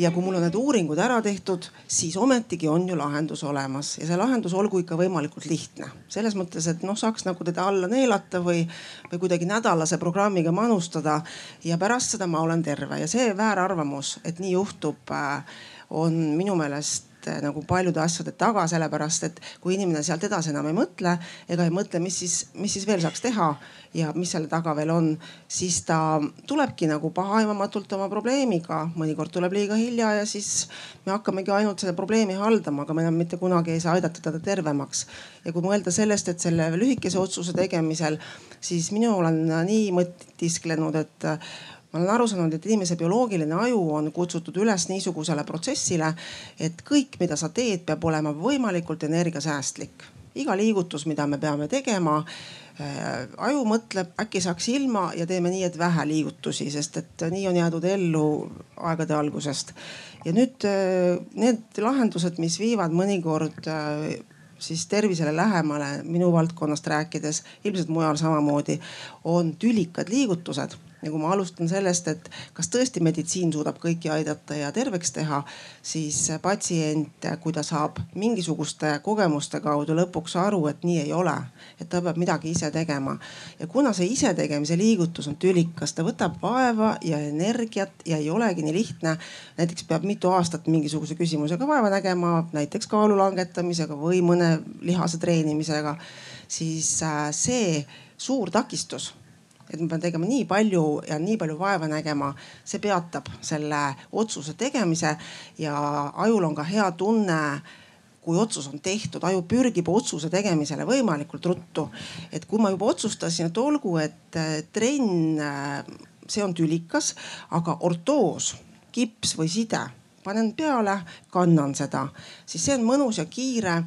Ja kui mul on need uuringud ära tehtud, siis ometigi on ju lahendus olemas. Ja see lahendus olgu ikka võimalikult lihtne. selles mõttes, et noh, saaks nagu teda alla neelata või, või kuidagi nädalase programmiga manustada. Ja pärast seda ma olen terve. Ja see väärarvamus, et nii juhtub, äh, on minu meelest Eh, nagu paljude asjade taga, sellepärast et kui inimene sealt edasi enam ei mõtle ega ei mõtle, mis siis, mis siis veel saaks teha ja mis selle taga veel on, siis ta tulebki nagu pahaaimamatult oma probleemiga. mõnikord tuleb liiga hilja ja siis me hakkamegi ainult seda probleemi haldama, aga me enam mitte kunagi ei saa aidata teda tervemaks. ja kui mõelda sellest, et selle lühikese otsuse tegemisel, siis mina olen nii mõtisklenud, et ma olen aru saanud, et inimese bioloogiline aju on kutsutud üles niisugusele protsessile, et kõik, mida sa teed, peab olema võimalikult energiasäästlik. iga liigutus, mida me peame tegema äh,, aju mõtleb, äkki saaks ilma ja teeme nii, et vähe liigutusi, sest et nii on jäädud ellu aegade algusest. ja nüüd äh, need lahendused, mis viivad mõnikord äh, siis tervisele lähemale, minu valdkonnast rääkides, ilmselt mujal samamoodi, on tülikad liigutused ja kui ma alustan sellest, et kas tõesti meditsiin suudab kõiki aidata ja terveks teha, siis patsient, kui ta saab mingisuguste kogemuste kaudu lõpuks aru, et nii ei ole, et ta peab midagi ise tegema. ja kuna see isetegemise liigutus on tülikas, ta võtab vaeva ja energiat ja ei olegi nii lihtne. näiteks peab mitu aastat mingisuguse küsimusega vaeva nägema, näiteks kaalu langetamisega või mõne lihase treenimisega, siis äh, see suur takistus et ma pean tegema nii palju ja nii palju vaeva nägema, see peatab selle otsuse tegemise. Ja ajul on ka hea tunne kui otsus on tehtud, aju pürgib otsuse tegemisele võimalikult ruttu. et kui ma juba otsustasin, et olgu, et trenn, see on tülikas, aga ortoos, kips või side panen peale, kannan seda, siis see on mõnus ja kiire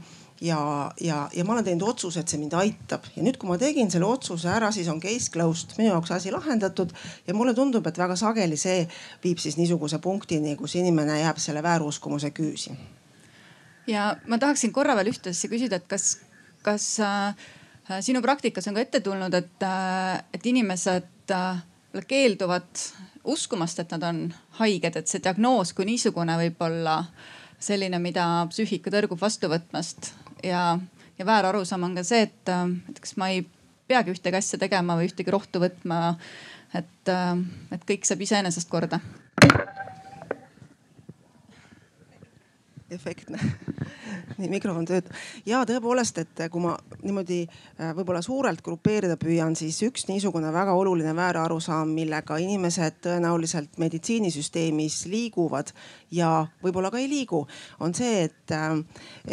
ja, ja, ja ma olen teinud otsuse, et see mind aitab. Ja nüüd, kui ma tegin selle otsuse ära, siis on case closed, minu jaoks asi lahendatud. Ja mulle tundub, et väga sageli see viib siis niisuguse punktini, kus inimene jääb selle vääruskumuse küüsi. ja ma tahaksin korra veel ühte asja küsida, et kas, kas äh, sinu praktikas on ka ette tulnud, et äh,, et inimesed äh, keelduvad uskumast, et nad on haiged, et see diagnoos kui niisugune võib olla selline, mida psüühika tõrgub vastu võtmast ja, ja väär arusaam on ka see, et, et kas ma ei peagi ühtegi asja tegema või ühtegi rohtu võtma. et, et kõik saab iseenesest korda. efektne nii mikrofon töötab ja tõepoolest, et kui ma niimoodi äh, võib-olla suurelt grupeerida püüan, siis üks niisugune väga oluline väärarusaam, millega inimesed tõenäoliselt meditsiinisüsteemis liiguvad ja võib-olla ka ei liigu, on see, et, äh,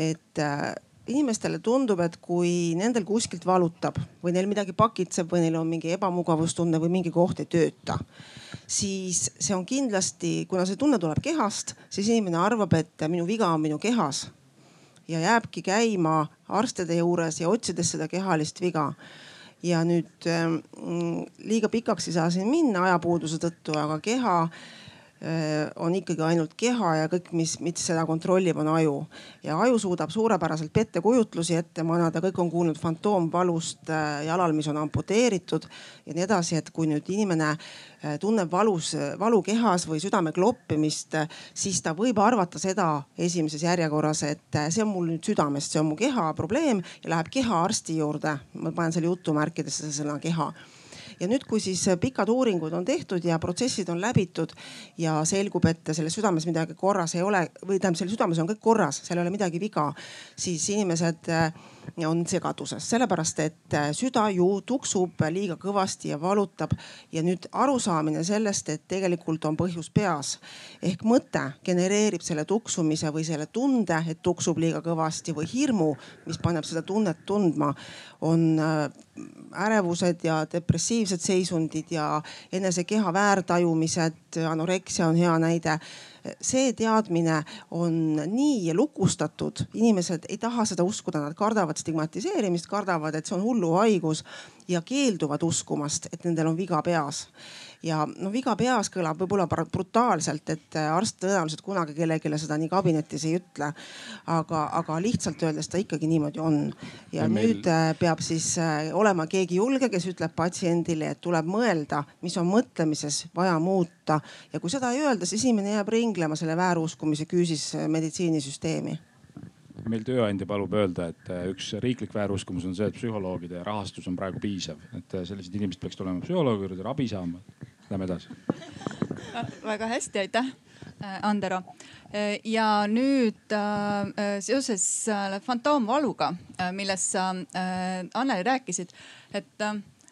et äh, inimestele tundub, et kui nendel kuskilt valutab või neil midagi pakitseb või neil on mingi ebamugavustunne või mingi koht ei tööta, siis see on kindlasti, kuna see tunne tuleb kehast, siis inimene arvab, et minu viga on minu kehas ja jääbki käima arstide juures ja otsides seda kehalist viga. Ja nüüd mm, liiga pikaks ei saa siin minna ajapuuduse tõttu, aga keha on ikkagi ainult keha ja kõik, mis, mis seda kontrollib, on aju. ja aju suudab suurepäraselt pettekujutlusi ette manada, kõik on kuulnud fantoomvalust äh, jalal, mis on amputeeritud ja nii edasi, et kui nüüd inimene äh, tunneb valus, valu kehas või südame kloppimist, siis ta võib arvata seda esimeses järjekorras, et see on mul nüüd südamest, see on mu keha probleem ja läheb kehaarsti juurde. ma panen selle jutumärkidesse sõna keha ja nüüd, kui siis äh, pikad uuringud on tehtud ja protsessid on läbitud ja selgub, et selles südames midagi korras ei ole või tähendab, seal südames on kõik korras, seal ei ole midagi viga, siis inimesed äh, on segaduses, sellepärast et äh, süda ju tuksub liiga kõvasti ja valutab. ja nüüd arusaamine sellest, et tegelikult on põhjus peas. Ehk mõte genereerib selle tuksumise või selle tunde, et tuksub liiga kõvasti või hirmu, mis paneb seda tunnet tundma, on ärevused ja depressiivsed seisundid ja enese keha väärtajumised, anoreksia on hea näide see teadmine on nii lukustatud, inimesed ei taha seda uskuda, nad kardavad stigmatiseerimist, kardavad, et see on hulluhaigus ja keelduvad uskumast, et nendel on viga peas ja noh, viga peas kõlab võib-olla brutaalselt, et äh, arst tõenäoliselt kunagi kellelegi seda nii kabinetis ei ütle. aga, aga lihtsalt öeldes ta ikkagi niimoodi on. ja, meil... nüüd äh, peab siis äh, olema keegi julge, kes ütleb patsiendile, et tuleb mõelda, mis on mõtlemises vaja muuta ja kui seda ei öelda, siis inimene jääb ringlema selle vääruskumise küüsis meditsiinisüsteemi meil tööandja palub öelda, et üks riiklik vääruskumus on see, et psühholoogide rahastus on praegu piisav, et sellised inimesed peaks tulema psühholoogi juurde ravi saama. Lähme edasi. väga hästi, aitäh, äh, Andero. Äh, ja nüüd äh, seoses fantoomvaluga, millest sa Anneli rääkisid, et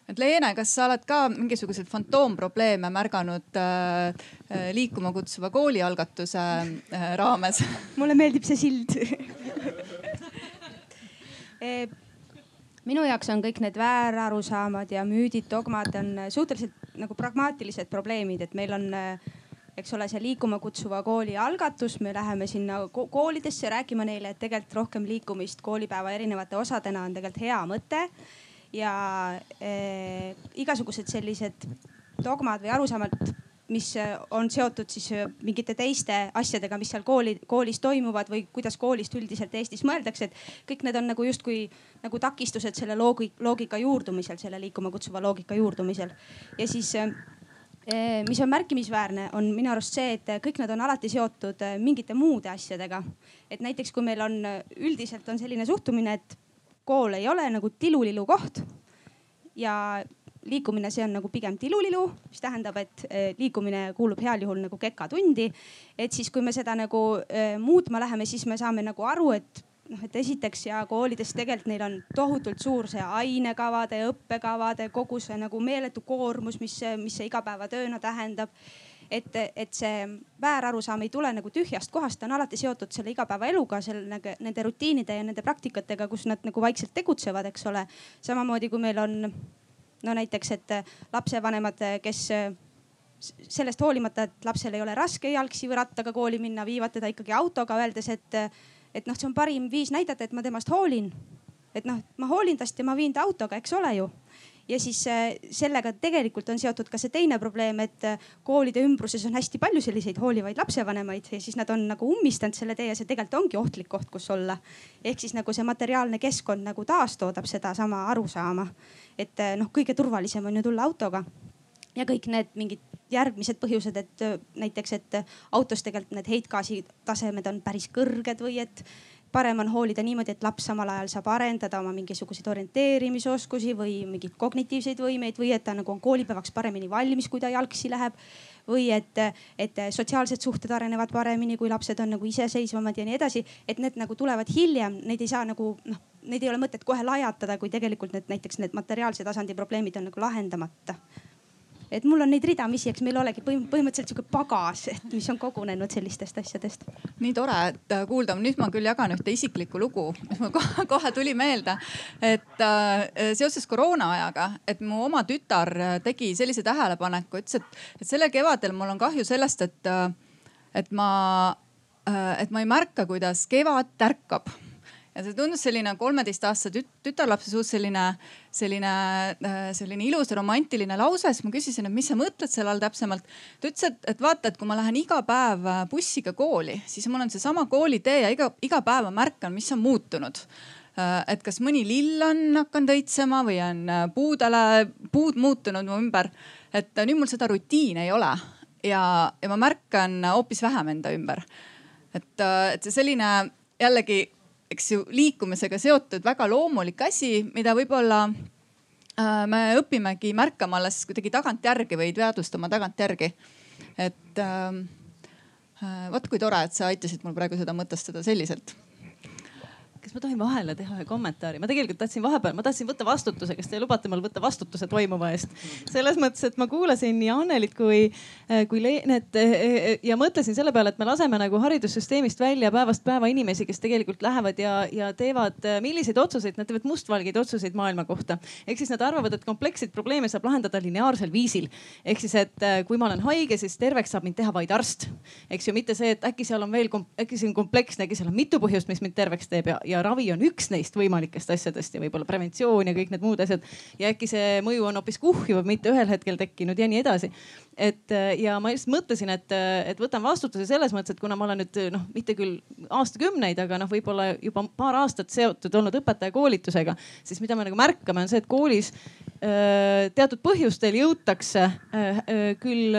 et Leene, kas sa oled ka mingisuguseid fantoomprobleeme märganud äh, liikuma kutsuva kooli algatuse äh, raames? mulle meeldib see sild minu jaoks on kõik need väärarusaamad ja müüdid, dogmad on suhteliselt nagu pragmaatilised probleemid, et meil on eks ole, see liikuma kutsuva kooli algatus, me läheme sinna koolidesse rääkima neile, et tegelikult rohkem liikumist koolipäeva erinevate osadena on tegelikult hea mõte. Ja eh, igasugused sellised dogmad või arusaamad mis äh, on seotud siis äh, mingite teiste asjadega, mis seal kooli, koolis toimuvad või kuidas koolist üldiselt Eestis mõeldakse, et kõik need on nagu justkui nagu takistused selle loogi, loogika juurdumisel, selle liikuma kutsuva loogika juurdumisel. ja siis äh, mis on märkimisväärne, on minu arust see, et kõik need on alati seotud mingite muude asjadega. et näiteks kui meil on üldiselt on selline suhtumine, et kool ei ole nagu tilulilu koht ja liikumine, see on nagu pigem tilulilu, mis tähendab, et eh, liikumine kuulub heal juhul nagu kekatundi. et siis, kui me seda nagu eh, muutma läheme, siis me saame nagu aru, et noh, et esiteks ja koolides tegelikult neil on tohutult suur see ainekavade, õppekavade, kogu see nagu meeletu koormus, mis, mis see igapäevatööna tähendab et, et see väärarusaam ei tule nagu tühjast kohast, ta on alati seotud selle igapäevaeluga, selle nagu nende rutiinide ja nende praktikatega, kus nad nagu vaikselt tegutsevad, eks ole. samamoodi kui meil on no näiteks, et lapsevanemad, kes sellest hoolimata, et lapsel ei ole raske jalgsi või rattaga kooli minna, viivad teda ikkagi autoga, öeldes, et, et noh, see on parim viis näidata, et ma temast hoolin. et noh, ma hoolin tast ja ma viin ta autoga, eks ole ju ja siis sellega tegelikult on seotud ka see teine probleem, et koolide ümbruses on hästi palju selliseid hoolivaid lapsevanemaid ja siis nad on nagu ummistanud selle tee ja see tegelikult ongi ohtlik koht, kus olla. ehk siis nagu see materiaalne keskkond nagu taastoodab sedasama arusaama et eh, noh, kõige turvalisem on ju tulla autoga ja kõik need mingid järgmised põhjused, et näiteks, et autos tegelikult need heitgaasi tasemed on päris kõrged või et parem on hoolida niimoodi, et laps samal ajal saab arendada oma mingisuguseid orienteerimisoskusi või mingeid kognitiivseid võimeid või et ta nagu on koolipäevaks paremini valmis, kui ta jalgsi läheb. või et, et sotsiaalsed suhted arenevad paremini, kui lapsed on nagu iseseisvamad ja nii edasi, et need nagu tulevad hiljem, neid ei saa nagu noh, neid ei ole mõtet kohe lajatada, kui tegelikult need näiteks need materiaalse tasandi probleemid on nagu lahendamata et mul on neid ridamisi, eks meil olegi põhimõtteliselt sihuke pagas, et mis on kogunenud sellistest asjadest. nii tore, et äh, kuulda, nüüd ma küll jagan ühte isiklikku lugu, mis mul kohe, kohe tuli meelde. et äh, seoses koroona ajaga, et mu oma tütar äh, tegi sellise tähelepaneku, ütles, et, et sellel kevadel mul on kahju sellest, et, äh, et ma, et ma ei märka, kuidas kevad tärkab ja see tundus selline kolmeteistaastase tüt tütarlapse suust selline, selline, äh, selline ilus romantiline lause. siis ma küsisin, et mis sa mõtled selle all täpsemalt. ta ütles, et, et vaata, et kui ma lähen iga päev äh, bussiga kooli, siis mul on seesama koolitee ja iga, iga päev ma märkan, mis on muutunud äh, et kas mõni lill on hakanud õitsema või on puudele, puud muutunud mu ümber. et nüüd mul seda rutiini ei ole ja, ja ma märkan hoopis vähem enda ümber. et, et see selline jällegi eks ju liikumisega seotud väga loomulik asi, mida võib-olla äh, me õpimegi märkama alles kuidagi tagantjärgi või teadvustama tagantjärgi. et äh, vot kui tore, et sa aitasid mul praegu seda mõtestada selliselt kas ma tohin vahele teha ühe kommentaari? ma tegelikult tahtsin vahepeal, ma tahtsin võtta vastutuse, kas te lubate mul võtta vastutuse toimuva eest? selles mõttes, et ma kuulasin nii Annelit kui, äh, kui Leenet äh, äh, ja mõtlesin selle peale, et me laseme nagu haridussüsteemist välja päevast päeva inimesi, kes tegelikult lähevad ja, ja teevad milliseid otsuseid, nad teevad mustvalgeid otsuseid maailma kohta. ehk siis nad arvavad, et kompleksseid probleeme saab lahendada lineaarsel viisil. ehk siis, et kui ma olen haige, siis terveks saab mind teha vaid arst. eks ju, mitte see, et äkki seal on veel, äkki see on kompleksne, äkki seal on mitu põhjust, mis mind terveks teeb ja, ja ravi on üks neist võimalikest asjadest ja võib-olla preventsioon ja kõik need muud asjad. ja äkki see mõju on hoopis kuhjuv, mitte ühel hetkel tekkinud ja nii edasi. et ja ma just mõtlesin, et, et võtan vastutuse selles mõttes, et kuna ma olen nüüd noh, mitte küll aastakümneid, aga noh, võib-olla juba paar aastat seotud olnud õpetajakoolitusega, siis mida me nagu märkame, on see, et koolis teatud põhjustel jõutakse küll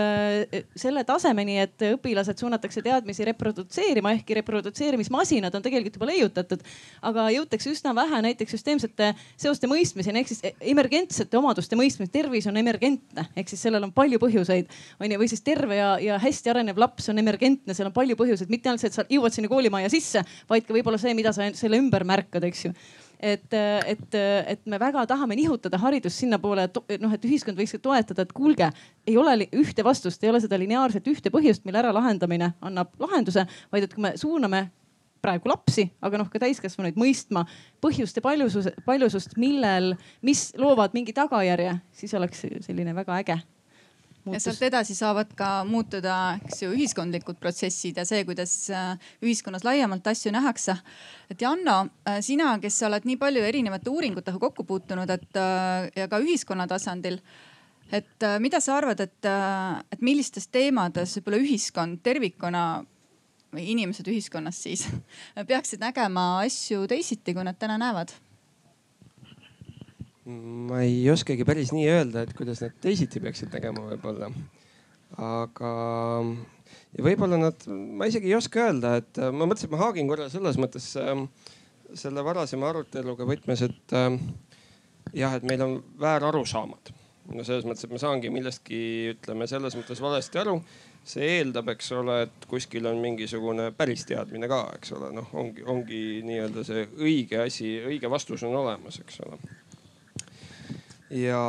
selle tasemeni, et õpilased suunatakse teadmisi reprodutseerima, ehkki reprodutseerimismasinad on tegelikult juba leiutatud. aga jõutakse üsna vähe näiteks süsteemsete seoste mõistmiseni ehk siis emergentsete omaduste mõistmiseni. tervis on emergentne ehk siis sellel on palju põhjuseid on ju, või siis terve ja, ja hästi arenev laps on emergentne, seal on palju põhjuseid, mitte ainult see, et sa jõuad sinna koolimajja sisse, vaid ka võib-olla see, mida sa selle ümber märkad, eks ju et, et, et me väga tahame nihutada haridust sinnapoole, et noh, et ühiskond võiks toetada, et kuulge, ei ole ühte vastust, ei ole seda lineaarset ühte põhjust, mille äralahendamine annab lahenduse, vaid et kui me suuname praegu lapsi, aga noh ka täiskasvanuid mõistma põhjuste paljususe, paljusust, millel, mis loovad mingi tagajärje, siis oleks selline väga äge Muutus. sealt edasi saavad ka muutuda, eks ju, ühiskondlikud protsessid ja see, kuidas äh, ühiskonnas laiemalt asju nähakse. et Janno, äh, sina, kes sa oled nii palju erinevate uuringutega kokku puutunud, et äh, ja ka ühiskonna tasandil. et mida sa arvad, et, et millistes teemades võib-olla ühiskond tervikuna või inimesed ühiskonnas siis peaksid nägema asju teisiti, kui nad täna näevad ma ei oskagi päris nii öelda, et kuidas nad teisiti peaksid tegema võib-olla. aga ja võib-olla nad, ma isegi ei oska öelda, et ma mõtlesin, et ma haagin korra selles mõttes äh, selle varasema aruteluga võtmes, et äh, jah, et meil on väärarusaamad. no selles mõttes, et ma saangi millestki, ütleme selles mõttes valesti aru. see eeldab, eks ole, et kuskil on mingisugune päris teadmine ka, eks ole, noh, ongi, ongi nii-öelda see õige asi, õige vastus on olemas, eks ole ja,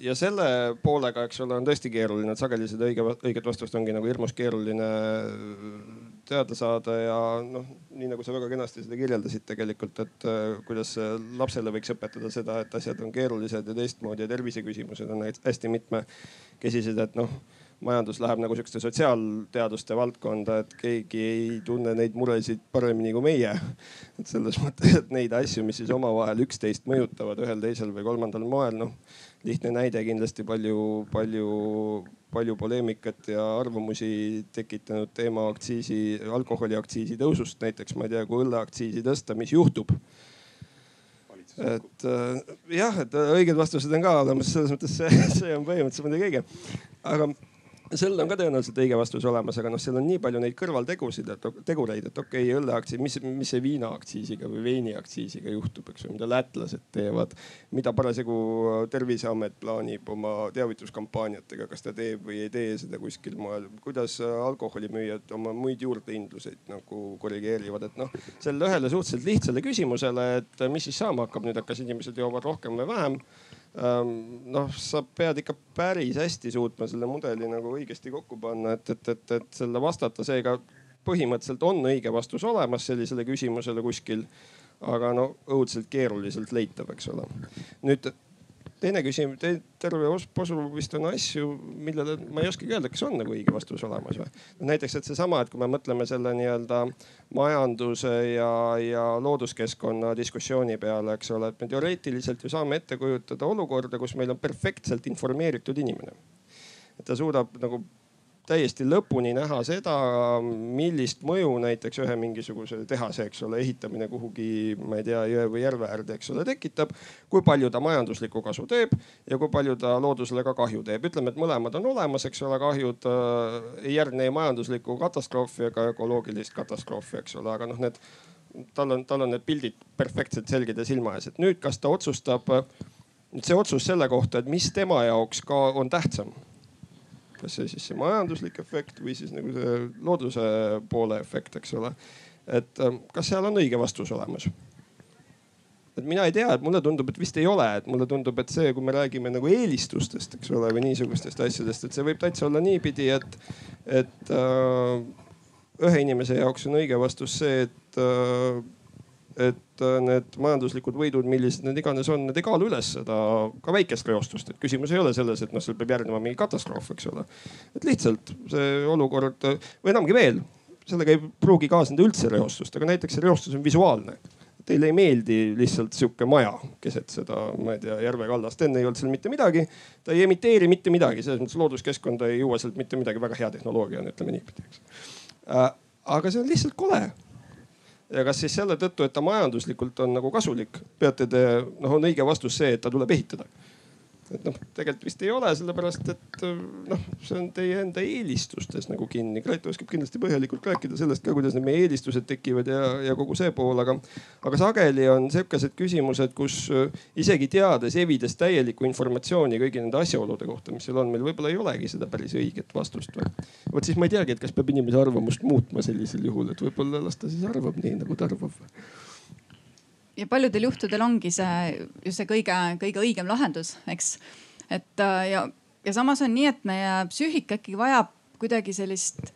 ja selle poolega, eks ole, on tõesti keeruline, et sageli seda õige, õiget vastust ongi nagu hirmus keeruline teada saada ja noh, nii nagu sa väga kenasti seda kirjeldasid tegelikult, et äh, kuidas lapsele võiks õpetada seda, et asjad on keerulised ja teistmoodi ja terviseküsimused on hästi mitmekesised, et noh majandus läheb nagu sihukeste sotsiaalteaduste valdkonda, et keegi ei tunne neid muresid paremini kui meie. et selles mõttes, et neid asju, mis siis omavahel üksteist mõjutavad ühel, teisel või kolmandal moel, noh lihtne näide kindlasti palju, palju, palju poleemikat ja arvamusi tekitanud teema aktsiisi, alkoholiaktsiisi tõusust näiteks, ma ei tea, kui õlleaktsiisi tõsta, mis juhtub et äh, jah, et õiged vastused on ka olemas, selles mõttes see, see on põhimõtteliselt muidugi õige. aga sellel on ka tõenäoliselt õige vastus olemas, aga noh, seal on nii palju neid kõrvaltegusid, et tegureid, et okei okay,, õlleaktsiis, mis, mis see viinaaktsiisiga või veiniaktsiisiga juhtub, eks ju, mida lätlased teevad. mida parasjagu Terviseamet plaanib oma teavituskampaaniatega, kas ta teeb või ei tee seda kuskil moel, kuidas alkoholimüüjad oma muid juurdehindluseid nagu korrigeerivad, et noh, sellele ühele suhteliselt lihtsale küsimusele, et mis siis saama hakkab nüüd, kas inimesed joovad rohkem või vähem noh, sa pead ikka päris hästi suutma selle mudeli nagu õigesti kokku panna, et, et, et, et selle vastata, seega põhimõtteliselt on õige vastus olemas sellisele küsimusele kuskil. aga no õudselt keeruliselt leitav, eks ole. nüüd teine küsimus te,, terve posu vist on asju, millele ma ei oskagi öelda, kas on nagu õige vastus olemas või. näiteks, et seesama, et kui me mõtleme selle nii-öelda majanduse ja, ja looduskeskkonna diskussiooni peale, eks ole, et me teoreetiliselt ju saame ette kujutada olukorda, kus meil on perfektselt informeeritud inimene. et ta suudab nagu täiesti lõpuni näha seda, millist mõju näiteks ühe mingisuguse tehase, eks ole, ehitamine kuhugi, ma ei tea, jõe või järve äärde, eks ole, tekitab. kui palju ta majanduslikku kasu teeb ja kui palju ta loodusele ka kahju teeb. ütleme, et mõlemad on olemas, eks ole, kahjud äh, ei järgne ei majanduslikku katastroofi ega ökoloogilist katastroofi, eks ole, aga noh, need tal on, tal on need pildid perfektselt selged ja silma ees, et nüüd, kas ta otsustab, nüüd see otsus selle kohta, et mis tema jaoks ka on tähtsam kas see siis see majanduslik efekt või siis nagu see looduse poole efekt, eks ole. et ähm, kas seal on õige vastus olemas? et mina ei tea, et mulle tundub, et vist ei ole, et mulle tundub, et see, kui me räägime nagu eelistustest, eks ole, või niisugustest asjadest, et see võib täitsa olla niipidi, et, et äh, ühe inimese jaoks on õige vastus see, et äh, et äh, need majanduslikud võidud, millised need iganes on, need ei kaalu üles seda ka väikest reostust, et küsimus ei ole selles, et noh, seal peab järgnema mingi katastroof, eks ole. et lihtsalt see olukord või enamgi veel, sellega ei pruugi kaasneda üldse reostust, aga näiteks see reostus on visuaalne teile ei meeldi lihtsalt sihuke maja keset seda, ma ei tea, järve kallast, enne ei olnud seal mitte midagi. ta ei emiteeri mitte midagi, selles mõttes looduskeskkonda ei jõua sealt mitte midagi, väga hea tehnoloogia on, ütleme niipidi, eks. Äh, aga see on lihtsalt kole. Ja kas siis selle tõttu, et ta majanduslikult on nagu kasulik, peate te, noh, on õige vastus see, et ta tuleb ehitada et noh, tegelikult vist ei ole, sellepärast et noh, see on teie enda eelistustes nagu kinni. Grete oskab kindlasti põhjalikult rääkida sellest ka, kuidas need meie eelistused tekivad ja, ja kogu see pool, aga, aga sageli on sihukesed küsimused, kus isegi teades, evides täielikku informatsiooni kõigi nende asjaolude kohta, mis seal on, meil võib-olla ei olegi seda päris õiget vastust või. vot siis ma ei teagi, et kas peab inimese arvamust muutma sellisel juhul, et võib-olla las ta siis arvab nii, nagu ta arvab ja paljudel juhtudel ongi see just see kõige-kõige õigem lahendus, eks. et äh, ja, ja samas on nii, et meie psüühika ikkagi vajab kuidagi sellist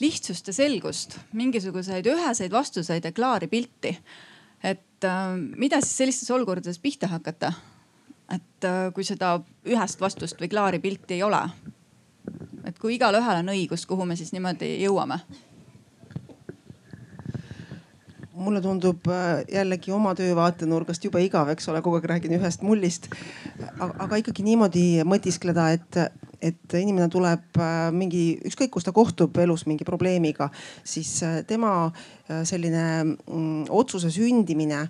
lihtsust ja selgust, mingisuguseid üheseid vastuseid ja klaari pilti. et äh, mida siis sellistes olukordades pihta hakata? et äh, kui seda ühest vastust või klaari pilti ei ole. et kui igalühel on õigus, kuhu me siis niimoodi jõuame mulle tundub äh, jällegi oma töö vaatenurgast jube igav, eks ole, kogu aeg räägin ühest mullist. aga ikkagi niimoodi mõtiskleda, et, et inimene tuleb äh, mingi, ükskõik kus ta kohtub elus mingi probleemiga, siis äh, tema selline mm, otsuse sündimine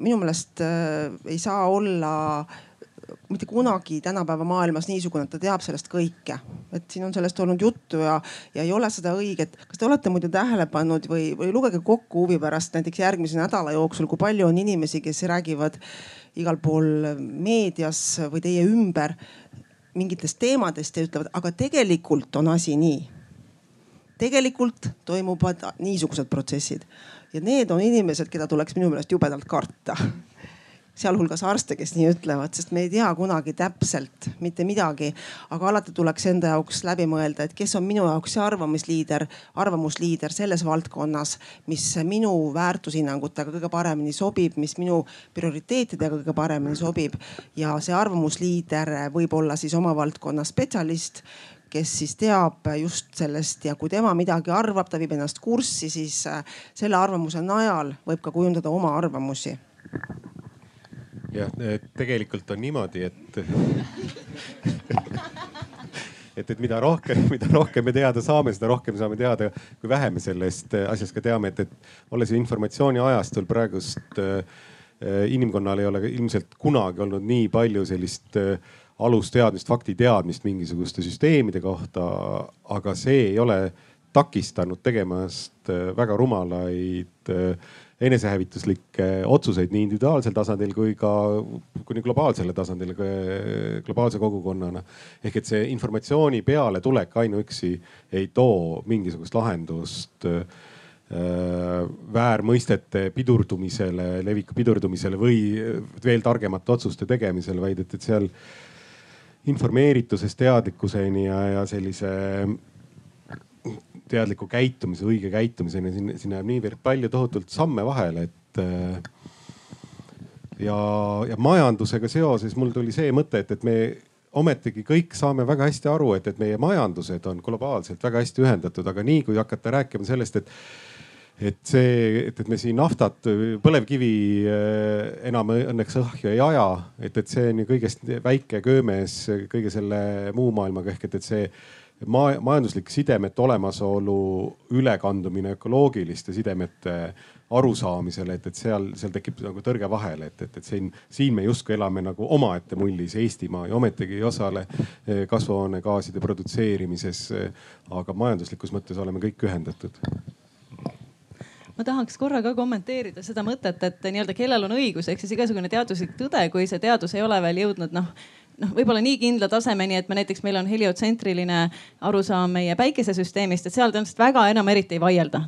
minu meelest ei saa olla äh, mitte kunagi tänapäeva maailmas niisugune, et ta teab sellest kõike. et siin on sellest olnud juttu ja, ja ei ole seda õiget. kas te olete muidu tähele pannud või, või lugege kokku huvi pärast näiteks järgmise nädala jooksul, kui palju on inimesi, kes räägivad igal pool meedias või teie ümber mingitest teemadest ja ütlevad, aga tegelikult on asi nii. tegelikult toimuvad niisugused protsessid ja need on inimesed, keda tuleks minu meelest jubedalt karta sealhulgas arste, kes nii ütlevad, sest me ei tea kunagi täpselt mitte midagi. aga alati tuleks enda jaoks läbi mõelda, et kes on minu jaoks see arvamusliider, arvamusliider selles valdkonnas, mis minu väärtushinnangutega kõige paremini sobib, mis minu prioriteetidega kõige paremini sobib. ja see arvamusliider võib olla siis oma valdkonna spetsialist kes siis teab just sellest ja kui tema midagi arvab, ta viib ennast kurssi, siis selle arvamuse najal võib ka kujundada oma arvamusi jah, tegelikult on niimoodi, et et, et mida rohkem, mida rohkem me teada saame, seda rohkem saame teada, kui vähe me sellest asjast ka teame, et, et olles informatsiooni ajastul praegust äh, inimkonnal ei ole ilmselt kunagi olnud nii palju sellist äh, alusteadmist, faktiteadmist mingisuguste süsteemide kohta. aga see ei ole takistanud tegemast äh, väga rumalaid äh, enesehävituslikke otsuseid nii individuaalsel tasandil kui ka kuni globaalsele tasandile, globaalse kogukonnana. ehk et see informatsiooni pealetulek ainuüksi ei too mingisugust lahendust äh, väärmõistete pidurdumisele, leviku pidurdumisele või veel targemate otsuste tegemisele, vaid et, et seal informeeritusest teadlikkuseni ja, ja sellise teadliku käitumise, õige käitumiseni, siin, siin jääb niivõrd palju tohutult samme vahele, et. Äh, ja, ja majandusega seoses mul tuli see mõte, et, et me ometigi kõik saame väga hästi aru, et, et meie majandused on globaalselt väga hästi ühendatud, aga nii kui hakata rääkima sellest, et et see, et, et me siin naftat, põlevkivi äh, enam õnneks õhju ei aja, et, et see on ju kõigest väike köömes kõige selle muu maailmaga ehk et, et see ma majanduslik sidemete olemasolu ülekandumine ökoloogiliste sidemete arusaamisele, et, et seal, seal tekib nagu tõrge vahele, et, et, et siin, siin me justkui elame nagu omaette mullis Eestimaa ja ometigi ei osale eh, kasvuhoonegaaside produtseerimises. aga majanduslikus mõttes oleme kõik ühendatud ma tahaks korra ka kommenteerida seda mõtet, et nii-öelda kellel on õigus, ehk siis igasugune teaduslik tõde, kui see teadus ei ole veel jõudnud noh noh, võib-olla nii kindla tasemeni, et me näiteks, meil on heliotsentriline arusaam meie päikesesüsteemist, et seal tõenäoliselt väga enam eriti ei vaielda.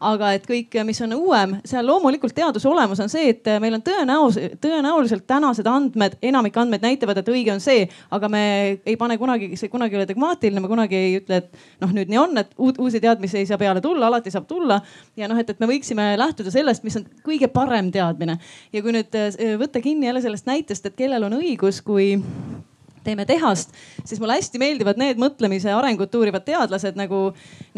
aga et kõik, mis on uuem, seal loomulikult teaduse olemus on see, et meil on tõenäoliselt, tõenäoliselt tänased andmed, enamik andmeid näitavad, et õige on see, aga me ei pane kunagi, see kunagi ei ole dogmaatiline, me kunagi ei ütle, et noh, nüüd nii on, et uusi teadmisi ei saa peale tulla, alati saab tulla. ja noh, et, et me võiksime lähtuda sellest, mis on kõige parem teadmine. ja kui nüüd võtta kinni jälle sellest näitest, et kellel on õigus, kui teeme tehast, siis mulle hästi meeldivad need mõtlemise arengut uurivad teadlased nagu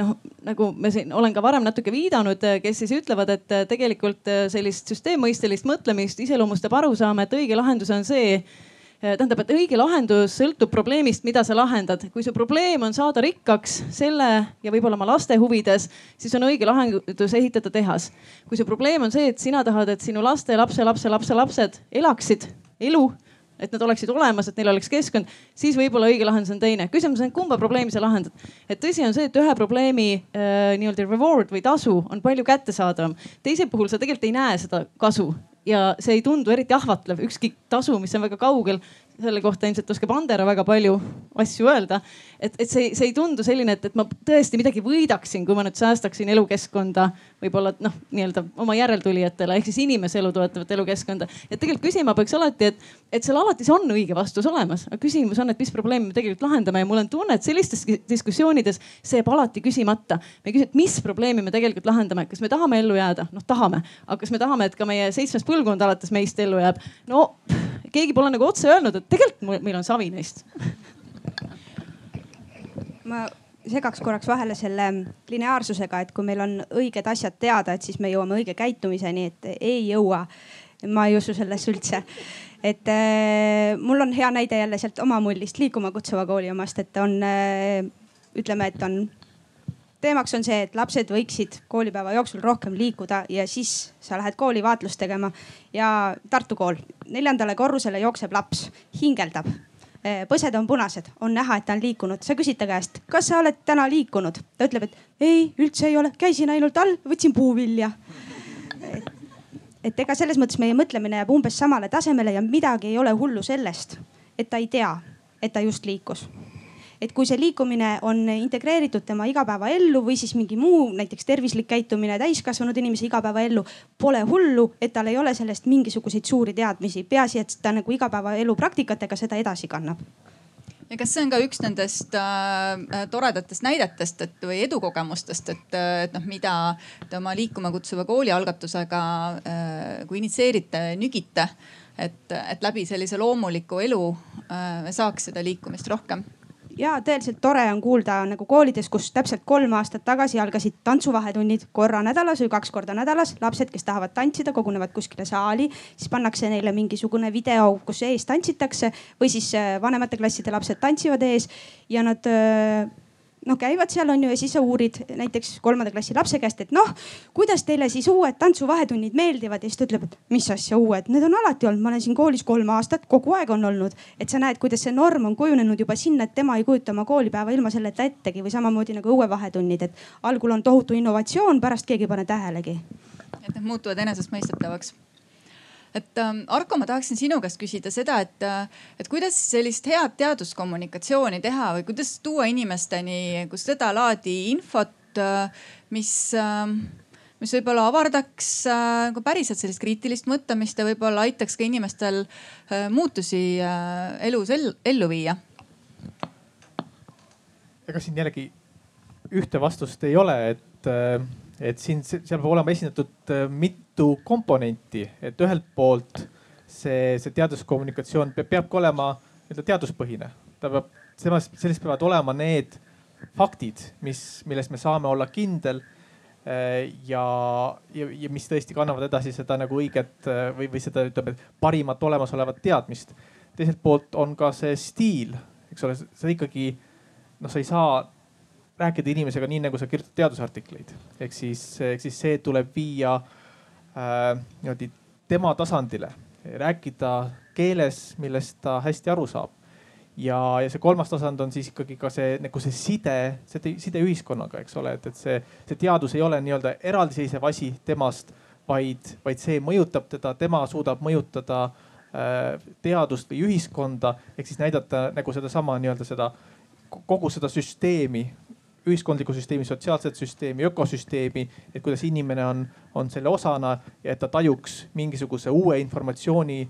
noh, nagu me siin olen ka varem natuke viidanud, kes siis ütlevad, et tegelikult sellist süsteemmõistelist mõtlemist iseloomustab arusaam, et õige lahendus on see tähendab, et õige lahendus sõltub probleemist, mida sa lahendad. kui su probleem on saada rikkaks selle ja võib-olla oma laste huvides, siis on õige lahendus ehitada tehas. kui su probleem on see, et sina tahad, et sinu laste, lapse, lapse, lapse, lapsed elaksid elu et nad oleksid olemas, et neil oleks keskkond, siis võib-olla õige lahendus on teine. küsimus on, kumba probleemi sa lahendad. et tõsi on see, et ühe probleemi äh, nii-öelda reward või tasu on palju kättesaadavam. teise puhul sa tegelikult ei näe seda kasu ja see ei tundu eriti ahvatlev, ükski tasu, mis on väga kaugel, selle kohta ilmselt oskab Andero väga palju asju öelda. et, et see, see ei tundu selline, et, et ma tõesti midagi võidaksin, kui ma nüüd säästaksin elukeskkonda võib-olla noh, nii-öelda oma järeltulijatele ehk siis inimese elu toetavat elukeskkonda. et tegelikult küsima peaks alati, et, et seal alati see on õige vastus olemas, aga küsimus on, et mis probleemi me tegelikult lahendame ja mul on tunne, et sellistes diskussioonides see jääb alati küsimata. me ei küsi, et mis probleemi me tegelikult lahendame, kas me tahame ellu jääda, noh tahame, aga kas me tahame, et ka meie seitsmes põlvkond alates meist ellu jääb? no keegi pole nagu otse öelnud, et tegelikult meil on savi neist ma segaks korraks vahele selle lineaarsusega, et kui meil on õiged asjad teada, et siis me jõuame õige käitumiseni, et ei jõua. ma ei usu sellesse üldse. et äh, mul on hea näide jälle sealt oma mullist, liikuma kutsuva kooli omast, et on äh, ütleme, et on teemaks on see, et lapsed võiksid koolipäeva jooksul rohkem liikuda ja siis sa lähed kooli vaatlust tegema. ja Tartu kool, neljandale korrusele jookseb laps, hingeldab. Eh, põsed on punased, on näha, et ta on liikunud. sa küsid ta käest, kas sa oled täna liikunud? ta ütleb, et ei, üldse ei ole, käisin ainult all, võtsin puuvilja. et ega selles mõttes meie mõtlemine jääb umbes samale tasemele ja midagi ei ole hullu sellest, et ta ei tea, et ta just liikus et kui see liikumine on integreeritud tema igapäevaellu või siis mingi muu, näiteks tervislik käitumine täiskasvanud inimese igapäevaellu, pole hullu, et tal ei ole sellest mingisuguseid suuri teadmisi, peaasi, et ta nagu igapäevaelu praktikatega seda edasi kannab. Ja kas see on ka üks nendest äh, toredatest näidetest, et või edukogemustest, et, et noh, mida te oma liikuma kutsuva kooli algatusega äh, kui initsieerite, nügite, et, et läbi sellise loomuliku elu äh, saaks seda liikumist rohkem ja tõeliselt tore on kuulda nagu koolides, kus täpselt kolm aastat tagasi algasid tantsuvahetunnid korra nädalas või kaks korda nädalas. lapsed, kes tahavad tantsida, kogunevad kuskile saali, siis pannakse neile mingisugune video, kus ees tantsitakse või siis äh, vanemate klasside lapsed tantsivad ees ja nad noh, käivad seal on ju ja siis sa uurid näiteks kolmanda klassi lapse käest, et noh, kuidas teile siis uued tantsuvahetunnid meeldivad ja siis ta ütleb, et mis asja uued, need on alati olnud, ma olen siin koolis kolm aastat, kogu aeg on olnud. et sa näed, kuidas see norm on kujunenud juba sinna, et tema ei kujuta oma koolipäeva ilma selleta ettegi või samamoodi nagu õuevahetunnid, et algul on tohutu innovatsioon, pärast keegi ei pane tähelegi. et need muutuvad enesestmõistetavaks et ähm, Arko, ma tahaksin sinu käest küsida seda, et, äh, et kuidas sellist head teaduskommunikatsiooni teha või kuidas tuua inimesteni kus sedalaadi infot, äh, mis äh, mis võib-olla avardaks nagu päriselt sellist kriitilist mõtlemist ja võib-olla aitaks ka inimestel muutusi elus ellu viia. ega siin jällegi ühte vastust ei ole, et et siin, seal peab olema esindatud äh, mitu komponenti, et ühelt poolt see, see teaduskommunikatsioon peab, peabki olema nii-öelda teaduspõhine. ta peab, selles, selles peavad olema need faktid, mis, milles me saame olla kindel äh, ja, ja, ja mis tõesti kannavad edasi seda nagu õiget äh, või, või seda ütleme parimat olemasolevat teadmist. teiselt poolt on ka see stiil, eks ole, sa ikkagi noh, sa ei saa rääkida inimesega nii, nagu sa kirjutad teadusartikleid. ehk siis, ehk siis see tuleb viia äh, niimoodi tema tasandile, rääkida keeles, millest ta hästi aru saab. ja, ja see kolmas tasand on siis ikkagi ka see nagu see side, see side ühiskonnaga, eks ole, et, et see, see teadus ei ole nii-öelda eraldiseisev asi temast, vaid, vaid see mõjutab teda, tema suudab mõjutada teadust või ühiskonda, ehk siis näidata nagu sedasama nii-öelda seda kogu seda süsteemi, ühiskondlikku süsteemi, sotsiaalset süsteemi, ökosüsteemi, et kuidas inimene on, on selle osana ja et ta tajuks mingisuguse uue informatsiooni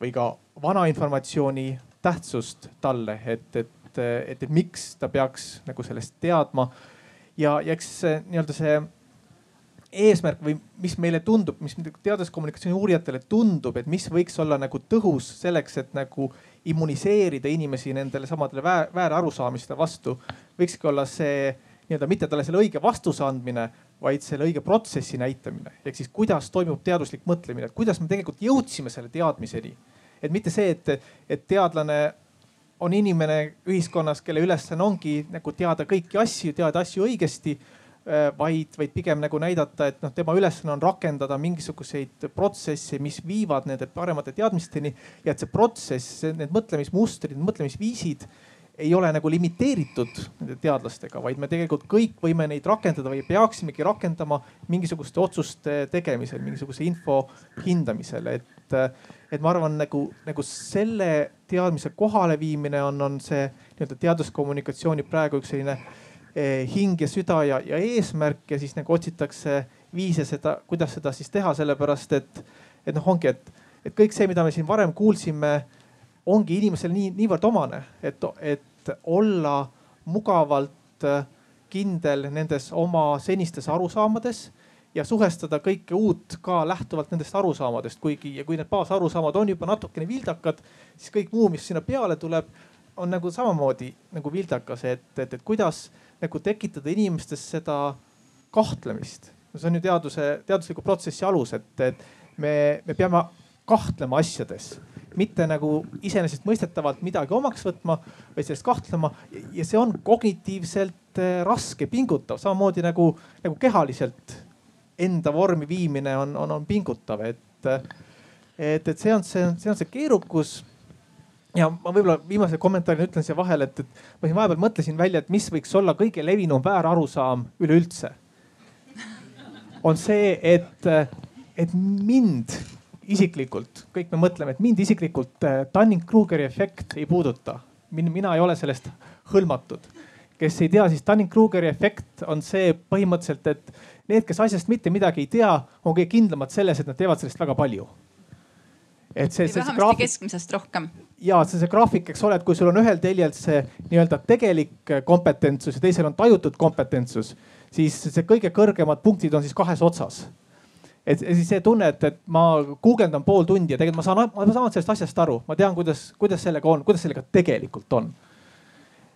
või ka vana informatsiooni tähtsust talle, et, et, et, et miks ta peaks nagu sellest teadma. ja, ja eks nii-öelda see eesmärk või mis meile tundub, mis teaduskommunikatsiooni uurijatele tundub, et mis võiks olla nagu tõhus selleks, et nagu immuniseerida inimesi nendele samadele väär, väärarusaamiste vastu. võikski olla see nii-öelda mitte talle selle õige vastuse andmine, vaid selle õige protsessi näitamine. ehk siis kuidas toimub teaduslik mõtlemine, et kuidas me tegelikult jõudsime selle teadmiseni. et mitte see, et, et teadlane on inimene ühiskonnas, kelle ülesanne ongi nagu teada kõiki asju, teada asju õigesti vaid, vaid pigem nagu näidata, et noh, tema ülesanne on rakendada mingisuguseid protsesse, mis viivad nende paremate teadmisteni. Ja et see protsess, need mõtlemismustrid, mõtlemisviisid ei ole nagu limiteeritud nende teadlastega, vaid me tegelikult kõik võime neid rakendada või peaksimegi rakendama mingisuguste otsuste tegemisel, mingisuguse info hindamisel, et, et ma arvan nagu, nagu selle teadmise kohaleviimine on, on see nii-öelda teaduskommunikatsiooni praegu üks selline hing ja süda ja, ja eesmärk ja siis nagu otsitakse viise seda, kuidas seda siis teha, sellepärast et, et noh, ongi, et, et kõik see, mida me siin varem kuulsime, ongi inimesele nii, niivõrd omane, et, et olla mugavalt äh, kindel nendes oma senistes arusaamades ja suhestada kõike uut ka lähtuvalt nendest arusaamadest, kuigi ja kui need baasarusaamad on juba natukene vildakad, siis kõik muu, mis sinna peale tuleb, on nagu samamoodi nagu vildakas, et, et, et kuidas nagu tekitada inimestes seda kahtlemist. see on ju teaduse, teadusliku protsessi alus, et, et me, me peame kahtlema asjades, mitte nagu iseenesestmõistetavalt midagi omaks võtma, vaid sellest kahtlema. Ja see on kognitiivselt eh, raske, pingutav, samamoodi nagu, nagu kehaliselt enda vormi viimine on, on, on pingutav, et, et, et see on see, see on see keerukus ja ma võib-olla viimase kommentaarina ütlen siia vahele, et, et ma siin vahepeal mõtlesin välja, et mis võiks olla kõige levinum väärarusaam üleüldse. on see, et, et mind isiklikult, kõik me mõtleme, et mind isiklikult äh, Dunning-Krugeri efekt ei puuduta. mina ei ole sellest hõlmatud. kes ei tea, siis Dunning-Krugeri efekt on see põhimõtteliselt, et need, kes asjast mitte midagi ei tea, on kõige kindlamad selles, et nad teevad sellest väga palju et see, see, see graafik. keskmisest rohkem. Ja see, see graafik, eks ole, et kui sul on ühel teljel see nii-öelda tegelik kompetentsus ja teisel on tajutud kompetentsus, siis see kõige kõrgemad punktid on siis kahes otsas. et siis see tunne, et, et ma guugeldan pool tundi ja tegelikult ma saan, ma saan sellest asjast aru, ma tean, kuidas, kuidas sellega on, kuidas sellega tegelikult on.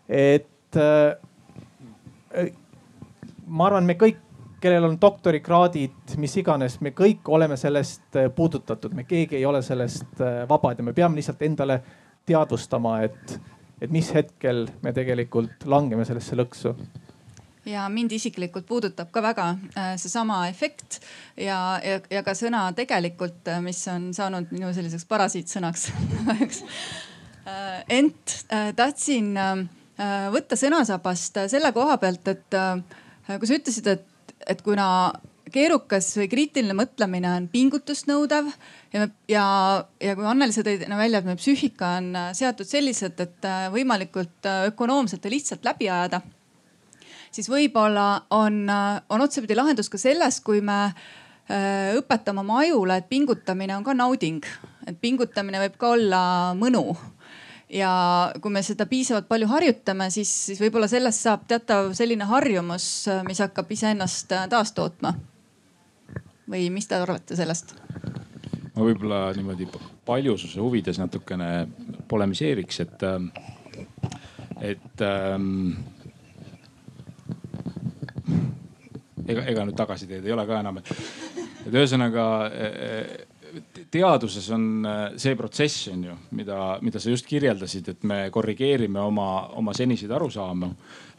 et äh, ma arvan, me kõik kellel on doktorikraadid, mis iganes, me kõik oleme sellest äh, puudutatud, me keegi ei ole sellest äh, vabad ja me peame lihtsalt endale teadvustama, et, et mis hetkel me tegelikult langeme sellesse lõksu. Ja mind isiklikult puudutab ka väga äh, seesama efekt ja, ja, ja ka sõna tegelikult, mis on saanud minu selliseks parasiitsõnaks ent tahtsin võtta sõnasabast selle koha pealt, et kui sa ütlesid, et et kuna keerukas või kriitiline mõtlemine on pingutust nõudev ja, ja, ja kui Anneli sa tõid välja, et meie psüühika on äh, seatud selliselt, et äh, võimalikult äh, ökonoomselt ja lihtsalt läbi ajada, siis võib-olla on, on otsapidi lahendus ka selles, kui me õpetame oma ajule, et pingutamine on ka nauding, et pingutamine võib ka olla mõnu ja kui me seda piisavalt palju harjutame, siis, siis võib-olla sellest saab teatav selline harjumus, mis hakkab iseennast äh, taastootma. või mis te arvate sellest? ma võib-olla niimoodi paljususe huvides natukene polemiseeriks, et, äh, et ähm, ega, ega nüüd tagasiteed ei ole ka enam, et, et ühesõnaga teaduses on äh, see protsess, on ju, mida, mida sa just kirjeldasid, et me korrigeerime oma, oma seniseid arusaamu.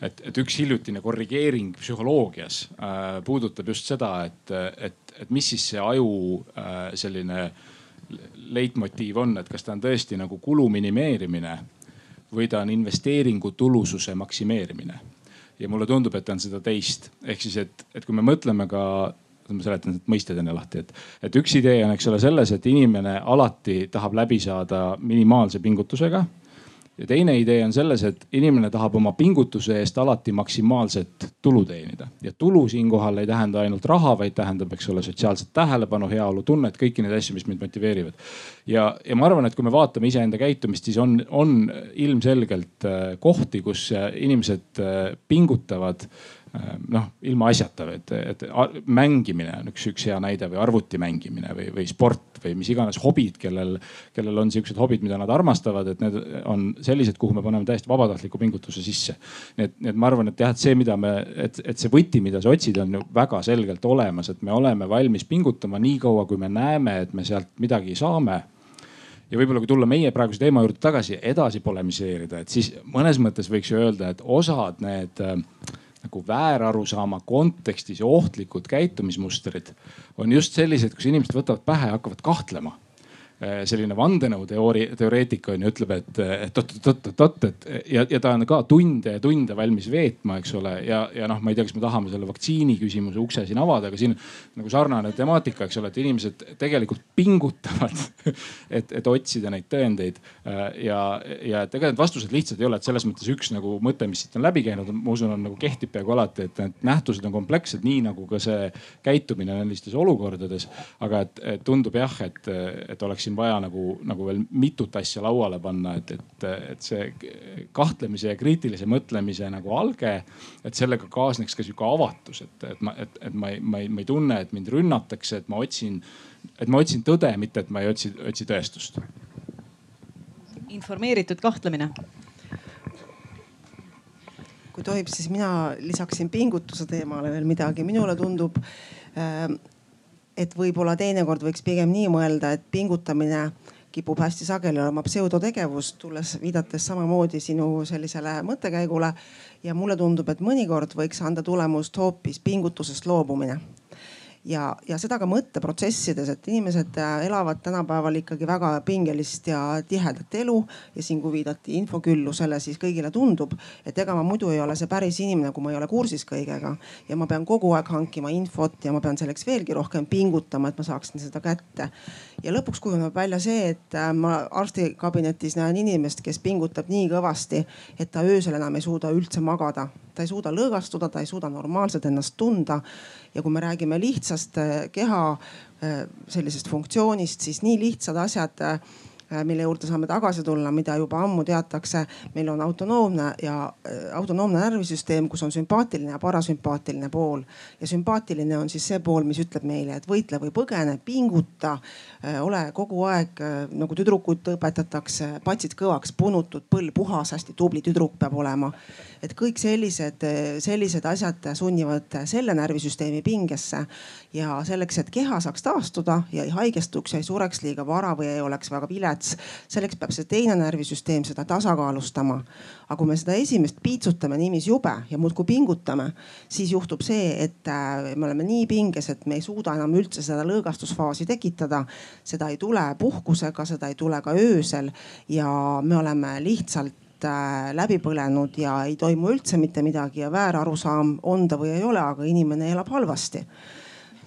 et, et üks hiljutine korrigeering psühholoogias äh, puudutab just seda, et, et, et mis siis see aju äh, selline leitmotiiv on, et kas ta on tõesti nagu kulu minimeerimine või ta on investeeringu tulususe maksimeerimine. ja mulle tundub, et ta on seda teist, ehk siis, et, et kui me mõtleme ka ma seletan need mõisted enne lahti, et, et üks idee on, eks ole, selles, et inimene alati tahab läbi saada minimaalse pingutusega ja teine idee on selles, et inimene tahab oma pingutuse eest alati maksimaalset tulu teenida ja tulu siinkohal ei tähenda ainult raha, vaid tähendab, eks ole, sotsiaalset tähelepanu, heaolutunnet, kõiki neid asju, mis meid motiveerivad. ja, ja ma arvan, et kui me vaatame iseenda käitumist, siis on, on ilmselgelt äh, kohti, kus äh, inimesed äh, pingutavad noh, ilma asjata, et, et mängimine on üks, üks hea näide või arvuti mängimine või, või sport või mis iganes hobid, kellel, kellel on siuksed hobid, mida nad armastavad, et need on sellised, kuhu me paneme täiesti vabatahtliku pingutuse sisse. nii et, nii et ma arvan, et jah, et see, mida me, et, et see võti, mida sa otsid, on ju väga selgelt olemas, et me oleme valmis pingutama nii kaua, kui me näeme, et me sealt midagi saame ja võib-olla kui tulla meie praeguse teema juurde tagasi, edasi polemiseerida, et siis mõnes mõttes võiks ju öelda, et osad need äh, nagu väärarusaama kontekstis ja ohtlikud käitumismustrid on just sellised, kus inimesed võtavad pähe ja hakkavad kahtlema Äh, selline vandenõuteoreetik on ju, ütleb, et, et oot-oot-oot-oot, et ja, ja ta on ka tunde ja tunde valmis veetma, eks ole. ja, ja noh, ma ei tea, kas me tahame selle vaktsiini küsimuse ukse siin avada, aga siin nagu sarnane temaatika, eks ole, et inimesed tegelikult pingutavad et, et otsida neid tõendeid. Äh, ja, ja et ega need vastused lihtsad ei ole, et selles mõttes üks nagu mõte, mis siit on läbi käinud, ma usun, on nagu kehtib peaaegu alati, et need nähtused on komplekssed, nii nagu ka see käitumine sellistes olukordades. aga et, et tundub jah, et, et oleks siin vaja nagu, nagu veel mitut asja lauale panna, et, et, et see kahtlemise ja kriitilise mõtlemise nagu alge, et sellega kaasneks ka sihuke avatus, et, et ma, et, et ma ei, ma ei, ma ei tunne, et mind rünnatakse, et ma otsin, et ma otsin tõde, mitte et ma ei otsi, otsi tõestust. informeeritud kahtlemine kui tohib, siis mina lisaksin pingutuse teemale veel midagi. minule tundub äh, et võib-olla teinekord võiks pigem nii mõelda, et pingutamine kipub hästi sageli olema pseudotegevus, tulles viidates samamoodi sinu sellisele mõttekäigule. ja mulle tundub, et mõnikord võiks anda tulemust hoopis pingutusest loobumine ja, ja seda ka mõtteprotsessides, et inimesed äh, elavad tänapäeval ikkagi väga pingelist ja tihedat elu. ja siin, kui viidati infoküllusele, siis kõigile tundub, et ega ma muidu ei ole see päris inimene, kui ma ei ole kursis kõigega. ja ma pean kogu aeg hankima infot ja ma pean selleks veelgi rohkem pingutama, et ma saaksin seda kätte. ja lõpuks kujuneb välja see, et äh, ma arstikabinetis näen inimest, kes pingutab nii kõvasti, et ta öösel enam ei suuda üldse magada ta ei suuda lõõgastuda, ta ei suuda normaalselt ennast tunda. ja kui me räägime lihtsast äh, keha äh, sellisest funktsioonist, siis nii lihtsad asjad Äh, mille juurde saame tagasi tulla, mida juba ammu teatakse. meil on autonoomne ja äh, autonoomne närvisüsteem, kus on sümpaatiline ja parasümpaatiline pool ja sümpaatiline on siis see pool, mis ütleb meile, et võitle või põgene, pinguta, äh, ole kogu aeg nagu tüdrukut õpetatakse, patsid kõvaks, punutud, põll puhas, hästi tubli tüdruk peab olema. et kõik sellised, sellised asjad sunnivad selle närvisüsteemi pingesse ja selleks, et keha saaks taastuda ja ei haigestuks ja ei sureks liiga vara või ei oleks väga vilets vilets. selleks peab see teine närvisüsteem seda tasakaalustama. aga kui me seda esimest piitsutame niiviisi jube ja muudkui pingutame, siis juhtub see, et äh, me oleme nii pinges, et me ei suuda enam üldse seda lõõgastusfaasi tekitada. seda ei tule puhkusega, seda ei tule ka öösel ja me oleme lihtsalt äh, läbi põlenud ja ei toimu üldse mitte midagi ja väärarusaam on ta või ei ole, aga inimene elab halvasti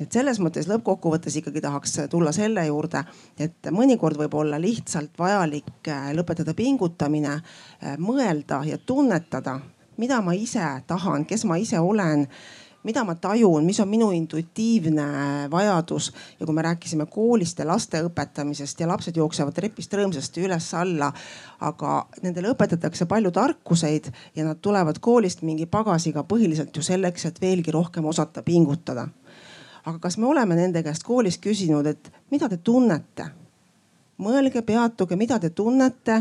et selles mõttes lõppkokkuvõttes ikkagi tahaks tulla selle juurde, et mõnikord võib olla lihtsalt vajalik äh, lõpetada pingutamine, äh, mõelda ja tunnetada, mida ma ise tahan, kes ma ise olen mida ma tajun, mis on minu intuitiivne vajadus. Ja kui me rääkisime koolist ja laste õpetamisest ja lapsed jooksevad trepist rõõmsasti üles-alla, aga nendele õpetatakse palju tarkuseid ja nad tulevad koolist mingi pagasiga põhiliselt ju selleks, et veelgi rohkem osata pingutada aga kas me oleme nende käest koolis küsinud, et mida te tunnete? mõelge, peatuge, mida te tunnete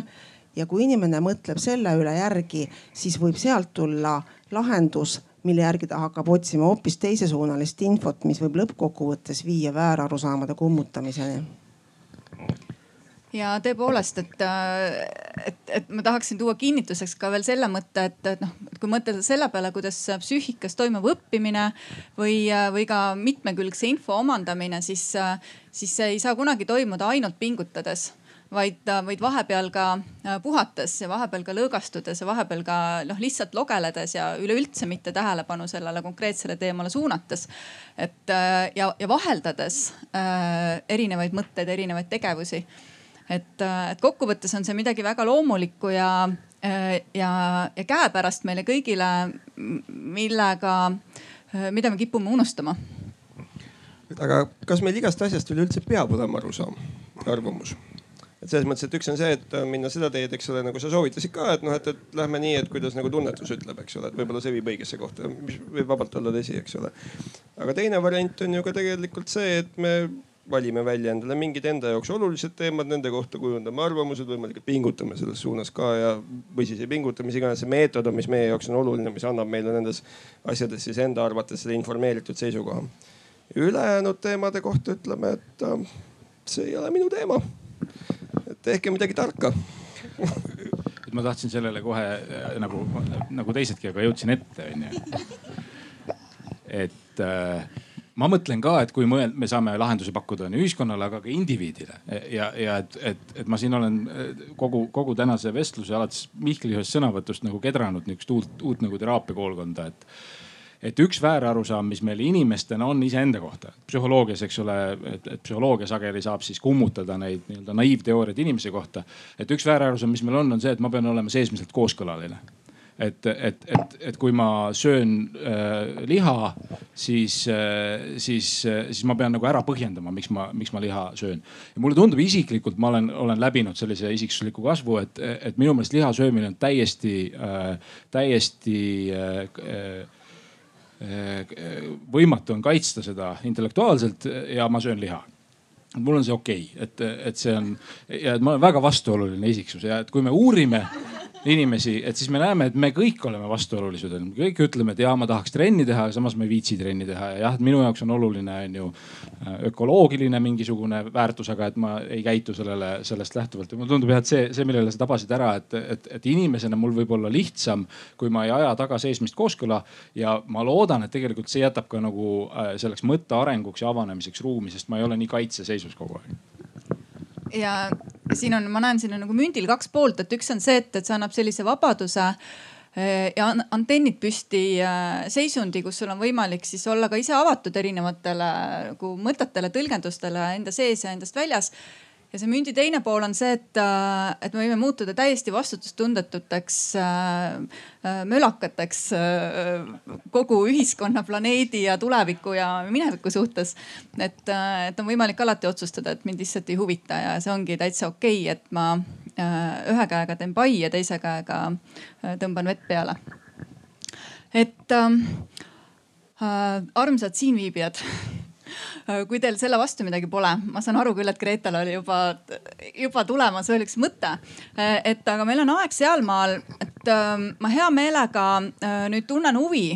ja kui inimene mõtleb selle üle järgi, siis võib sealt tulla lahendus, mille järgi ta hakkab otsima hoopis teisesuunalist infot, mis võib lõppkokkuvõttes viia väärarusaamade kummutamiseni ja tõepoolest, et, äh, et, et ma tahaksin tuua kinnituseks ka veel selle mõtte, et, et noh, kui mõtelda selle peale, kuidas psüühikas toimub õppimine või, või ka mitmekülgse info omandamine, siis, siis see ei saa kunagi toimuda ainult pingutades vaid, vaid vahepeal ka puhates ja vahepeal ka lõõgastudes ja vahepeal ka noh, lihtsalt logeledes ja üleüldse mitte tähelepanu sellele konkreetsele teemale suunates. et ja, ja vaheldades äh, erinevaid mõtteid, erinevaid tegevusi. Et, et kokkuvõttes on see midagi väga loomulikku ja, ja, ja käepärast meile kõigile, millega, mida me kipume unustama aga kas meil igast asjast üleüldse peab olema arusaam, arvamus? et selles mõttes, et üks on see, et minna seda teed, eks ole, nagu sa soovitasid ka, et noh, et, et lähme nii, et kuidas nagu tunnetus ütleb, eks ole, et võib-olla see viib õigesse kohta, mis võib vabalt olla tõsi, eks ole. aga teine variant on ju ka tegelikult see, et me valime välja endale mingid enda jaoks olulised teemad, nende kohta kujundame arvamused, võimalikult pingutame selles suunas ka ja, või siis ei pinguta, mis iganes see meetod on, mis meie jaoks on oluline, mis annab meile nendes asjades siis enda arvates selle informeeritud seisukoha ülejäänud teemade kohta ütleme, et äh, see ei ole minu teema. et tehke midagi tarka et ma tahtsin sellele kohe äh, nagu, nagu teisedki, aga jõudsin ette onju. et äh, ma mõtlen ka, et kui mõeld-, me saame lahendusi pakkuda nii ühiskonnale, aga ka indiviidile ja, ja et, et, et ma siin olen äh, kogu, kogu tänase vestluse alates Mihkli ühest sõnavõtust nagu kedranud niisugust uut, uut nagu teraapiakoolkonda, et et üks väärarusaam, mis meil inimestena on iseenda kohta, psühholoogias, eks ole, et, et psühholoogia sageli saab siis kummutada neid nii-öelda naiivteooriaid inimese kohta. et üks väärarusaam, mis meil on, on see, et ma pean olema seesmiselt kooskõlaline et, et, et, et kui ma söön äh, liha, siis äh,, siis äh,, siis ma pean nagu ära põhjendama, miks ma, miks ma liha söön. ja mulle tundub isiklikult, ma olen, olen läbinud sellise isiksusliku kasvu, et, et minu meelest liha söömine on täiesti äh,, täiesti äh, võimatu on kaitsta seda intellektuaalselt ja ma söön liha mul on see okei okay,, et, et see on ja et ma olen väga vastuoluline isiksus ja et kui me uurime inimesi, et siis me näeme, et me kõik oleme vastuolulised. me kõik ütleme, et ja ma tahaks trenni teha, samas ma ei viitsi trenni teha ja jah, et minu jaoks on oluline, on ju ökoloogiline mingisugune väärtus, aga et ma ei käitu sellele, sellest lähtuvalt. ja mulle tundub jah, et see, see, millele sa tabasid ära, et, et, et inimesena mul võib olla lihtsam, kui ma ei aja taga seesmist kooskõla ja ma loodan, et tegelikult see jätab ka nagu äh, selleks mõtte arenguks ja avanemiseks ruumi, sest ma ei ole nii kaitseseisus kogu aeg ja siin on, ma näen siin on nagu mündil kaks poolt, et üks on see, et, et see annab sellise vabaduse eh, ja antennid püsti eh, seisundi, kus sul on võimalik siis olla ka ise avatud erinevatele nagu mõtetele, tõlgendustele enda sees ja endast väljas ja see mündi teine pool on see, et, äh, et me võime muutuda täiesti vastutustundetuteks äh, äh, mölakateks kogu ühiskonna, planeedi ja tuleviku ja mineviku suhtes. et, et on võimalik alati otsustada, et mind lihtsalt ei huvita ja see ongi täitsa okei okay,, et ma ühe käega teen pai ja teise käega tõmban vett peale. et äh, armsad siinviibijad kui teil selle vastu midagi pole, ma saan aru küll, et Gretel oli juba, juba tulemas veel üks mõte. Äh, et aga meil on aeg sealmaal, et ähm, ma hea meelega äh, nüüd tunnen huvi,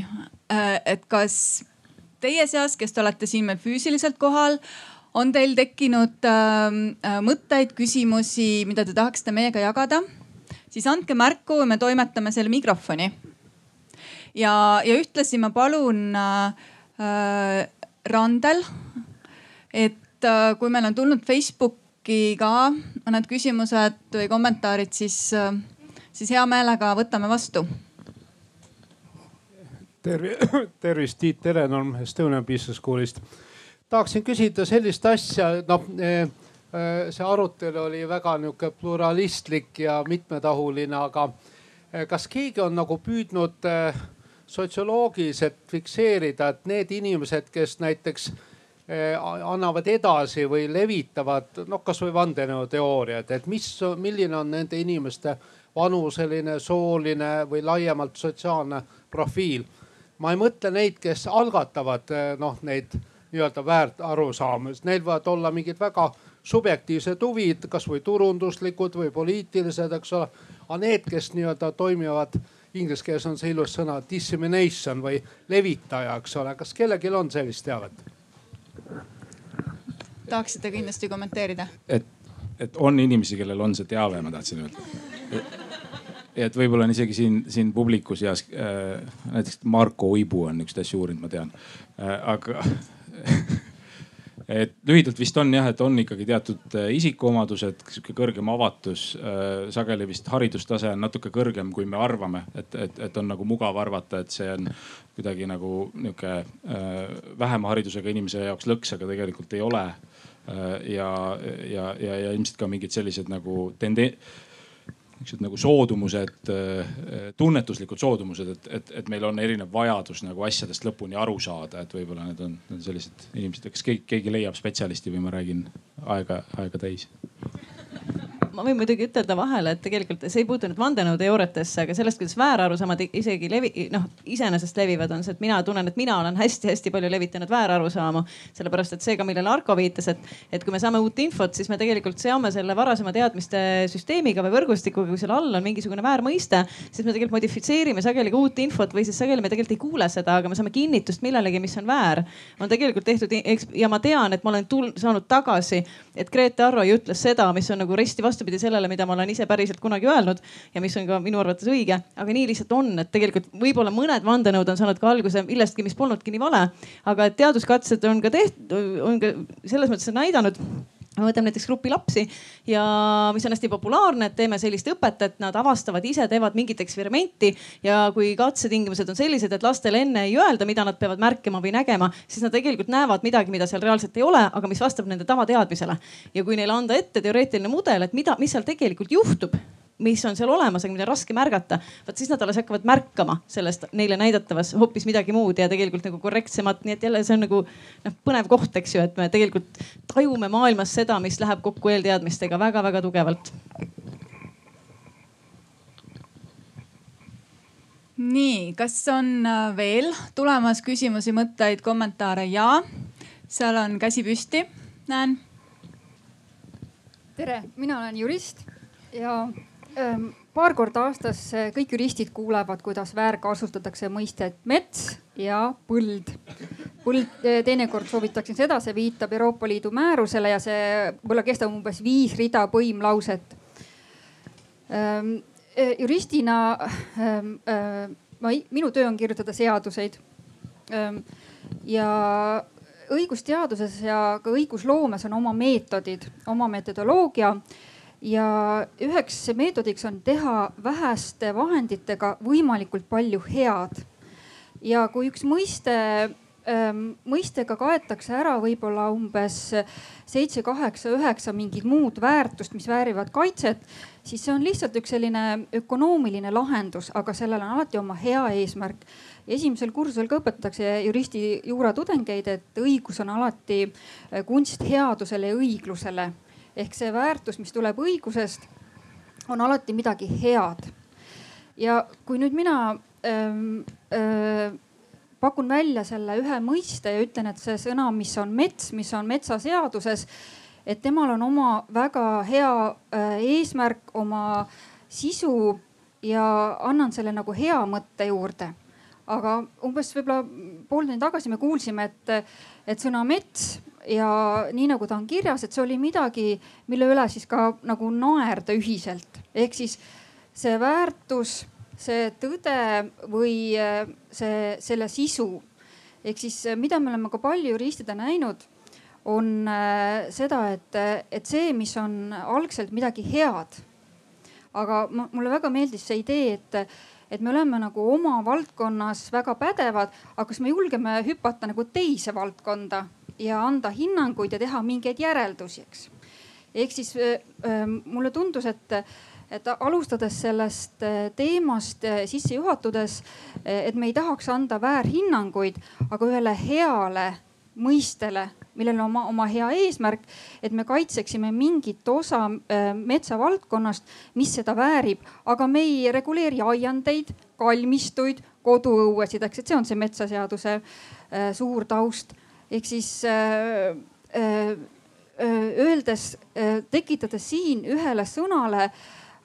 et kas teie seas, kes te olete siin meil füüsiliselt kohal, on teil tekkinud ähm, mõtteid, küsimusi, mida te tahaksite meiega jagada? siis andke märku, me toimetame selle mikrofoni. ja, ja ühtlasi ma palun äh, Randel. et äh, kui meil on tulnud Facebooki ka mõned küsimused või kommentaarid, siis, äh, siis hea meelega võtame vastu. tervist, Tiit Telenurm Estonian Business School'ist. tahaksin küsida sellist asja, noh eh, eh, see arutelu oli väga nihuke pluralistlik ja mitmetahuline, aga eh, kas keegi on nagu püüdnud sotsioloogiliselt fikseerida, et need inimesed, kes näiteks eh, annavad edasi või levitavad noh, kasvõi vandenõuteooriad, et mis, milline on nende inimeste vanuseline, sooline või laiemalt sotsiaalne profiil. ma ei mõtle neid, kes algatavad eh, noh, neid nii-öelda väärtarusaamu, sest neil võivad olla mingid väga subjektiivsed huvid, kasvõi turunduslikud või poliitilised, eks ole. aga need, kes nii-öelda toimivad inglise keeles on see ilus sõna dissemination või levitaja, eks ole. kas kellelgi on sellist teavet? tahaksite kindlasti kommenteerida? et, et on inimesi, kellel on see teave, ma tahtsin öelda. et võib-olla on isegi siin, siin publiku seas äh,, näiteks Marko Uibu on niisuguseid asju uurinud, ma tean äh,, aga et lühidalt vist on jah, et on ikkagi teatud äh, isikuomadused, sihuke kõrgem avatus. Äh, sageli vist haridustase on natuke kõrgem, kui me arvame, et, et, et on nagu mugav arvata, et see on kuidagi nagu nihuke äh, vähema haridusega inimese jaoks lõks, aga tegelikult ei ole. ja, ja, ja, ja ilmselt ka mingid sellised nagu tende-, niisugused nagu soodumused, tunnetuslikud soodumused, et, et, et meil on erinev vajadus nagu asjadest lõpuni aru saada, et võib-olla need on, need on sellised inimesed, kas keegi, keegi leiab spetsialisti või ma räägin aega, aega täis ma võin muidugi ütelda vahele, et tegelikult see ei puutu nüüd vandenõuteooriatesse, aga sellest, kuidas väärarusaamad isegi levi-, noh iseenesest levivad, on see, et mina tunnen, et mina olen hästi-hästi palju levitanud väärarusaamu. sellepärast, et see ka, millele Arko viitas, et, et kui me saame uut infot, siis me tegelikult seome selle varasema teadmiste süsteemiga või võrgustikuga, kui seal all on mingisugune väärmõiste, siis me tegelikult modifitseerime sageli ka uut infot või siis sageli me tegelikult ei kuule seda, aga me saame kinnitust millelegi, mis on väär. on tegelikult tehtud ja ma tean, et ma olen tul-, saanud tagasi, et Grete Arroi ütles seda, mis on nagu risti vastu vastupidi sellele, mida ma olen ise päriselt kunagi öelnud ja mis on ka minu arvates õige. aga nii lihtsalt on, et tegelikult võib-olla mõned vandenõud on saanud ka alguse millestki, mis polnudki nii vale. aga teaduskatsed on ka tehtud, on ka selles mõttes näidanud võtame näiteks grupi lapsi ja mis on hästi populaarne, et teeme sellist õpet, et nad avastavad ise, teevad mingit eksperimenti ja kui katsetingimused on sellised, et lastele enne ei öelda, mida nad peavad märkama või nägema, siis nad tegelikult näevad midagi, mida seal reaalselt ei ole, aga mis vastab nende tavateadmisele. ja kui neile anda ette teoreetiline mudel, et mida, mis seal tegelikult juhtub mis on seal olemas, aga mida on raske märgata. vot siis nad alles hakkavad märkama sellest neile näidatavas hoopis midagi muud ja tegelikult nagu korrektsemat, nii et jälle see on nagu noh, põnev koht, eks ju, et me tegelikult tajume maailmas seda, mis läheb kokku eelteadmistega väga-väga tugevalt. nii, kas on äh, veel tulemas küsimusi, mõtteid, kommentaare? ja, seal on käsi püsti, näen. tere, mina olen jurist ja paar korda aastas kõik juristid kuulevad, kuidas väärkasutatakse mõistet mets ja põld. põld teinekord soovitakse seda, see viitab Euroopa Liidu määrusele ja see võib-olla kestab umbes viis rida põimlauset. E, juristina ma, minu töö on kirjutada seaduseid. ja õigusteaduses ja ka õigusloomes on oma meetodid, oma metodoloogia ja üheks meetodiks on teha väheste vahenditega võimalikult palju head. ja kui üks mõiste ähm, mõistega kaetakse ära võib-olla umbes seitse, kaheksa, üheksa mingit muud väärtust, mis väärivad kaitset, siis see on lihtsalt üks selline ökonoomiline lahendus, aga sellel on alati oma hea eesmärk. esimesel kursusel ka õpetatakse juristi juuratudengeid, et õigus on alati kunst headusele ja õiglusele ehk see väärtus, mis tuleb õigusest, on alati midagi head. ja kui nüüd mina ähm, äh, pakun välja selle ühe mõiste ja ütlen, et see sõna, mis on mets, mis on metsaseaduses, et temal on oma väga hea äh, eesmärk, oma sisu ja annan selle nagu hea mõtte juurde. aga umbes võib-olla pool tundi tagasi me kuulsime, et, et sõna mets ja nii nagu ta on kirjas, et see oli midagi, mille üle siis ka nagu naerda ühiselt. ehk siis see väärtus, see tõde või äh, see, selle sisu. ehk siis äh, mida me oleme ka palju juristide näinud, on äh, seda, et, et see, mis on algselt midagi head. aga mulle väga meeldis see idee, et et me oleme nagu oma valdkonnas väga pädevad, aga kas me julgeme hüpata nagu teise valdkonda ja anda hinnanguid ja teha mingeid järeldusi, eks. ehk siis mulle tundus, et et alustades sellest teemast sisse juhatades, et me ei tahaks anda väärhinnanguid, aga ühele heale mõistele, millel on oma, oma hea eesmärk, et me kaitseksime mingit osa metsavaldkonnast, mis seda väärib, aga me ei reguleeri aiandeid, kalmistuid, koduõuesid, eks, et see on see metsaseaduse suur taust ehk siis äh, äh, äh, öeldes, tekitades siin ühele sõnale,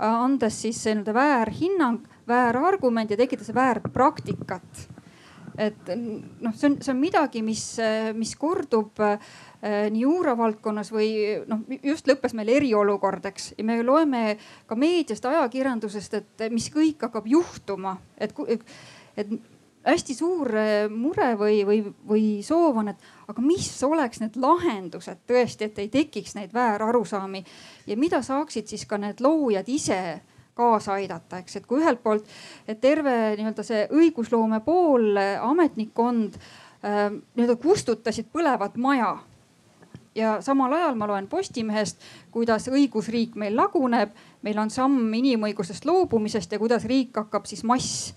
andes siis nii-öelda väärhinnang, väärargument ja tekitades väärpraktikat. et noh, see on, see on midagi, mis, mis kordub nii juuravaldkonnas või noh, just lõppes meil eriolukord, eks. ja me loeme ka meediast, ajakirjandusest, et mis kõik hakkab juhtuma, et, et hästi suur mure või, või, või soov on, et aga mis oleks need lahendused tõesti, et ei tekiks neid väärarusaami? Ja mida saaksid siis ka need loojad ise kaasa aidata, eks, et kui ühelt poolt terve nii-öelda see õigusloome pool, ametnikkond äh, nii-öelda kustutasid põlevat maja. Ja samal ajal ma loen Postimehest, kuidas õigusriik meil laguneb, meil on samm inimõigustest loobumisest ja kuidas riik hakkab siis mass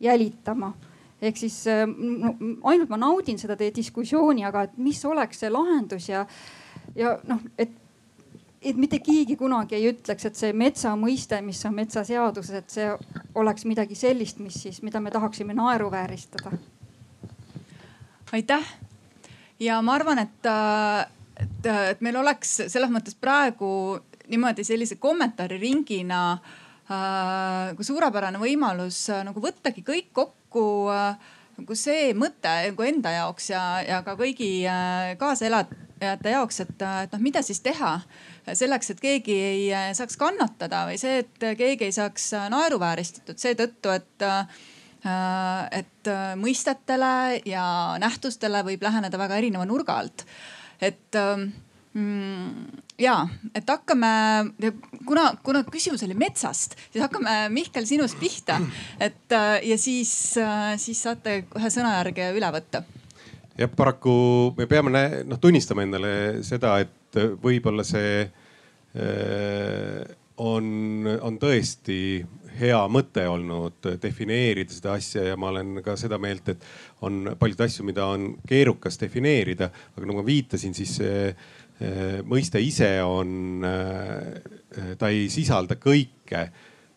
jälitama ehk siis no, ainult ma naudin seda teie diskussiooni, aga et mis oleks see lahendus ja, ja noh, et, et mitte keegi kunagi ei ütleks, et see metsa mõiste, mis on metsaseaduses, et see oleks midagi sellist, mis siis, mida me tahaksime naeruvääristada. aitäh ja ma arvan, et, et, et meil oleks selles mõttes praegu niimoodi sellise kommentaariringina äh, suurepärane võimalus äh, nagu võttagi kõik kokku äh, nagu see mõte nagu enda jaoks ja, ja ka kõigi äh, kaasaelajate jaoks, et, et noh, mida siis teha selleks, et keegi ei äh, saaks kannatada või see, et keegi ei saaks äh, naeruvääristatud seetõttu, et et mõistetele ja nähtustele võib läheneda väga erineva nurga alt. et ähm, ja, et hakkame, kuna, kuna küsimus oli metsast, siis hakkame Mihkel sinust pihta. et äh, ja siis, äh, siis saate ühe sõnajärge üle võtta. jah, paraku me peame noh tunnistama endale seda, et võib-olla see äh, on, on tõesti hea mõte olnud defineerida seda asja ja ma olen ka seda meelt, et on paljusid asju, mida on keerukas defineerida, aga nagu ma viitasin, siis see mõiste ise on, äh, ta ei sisalda kõike,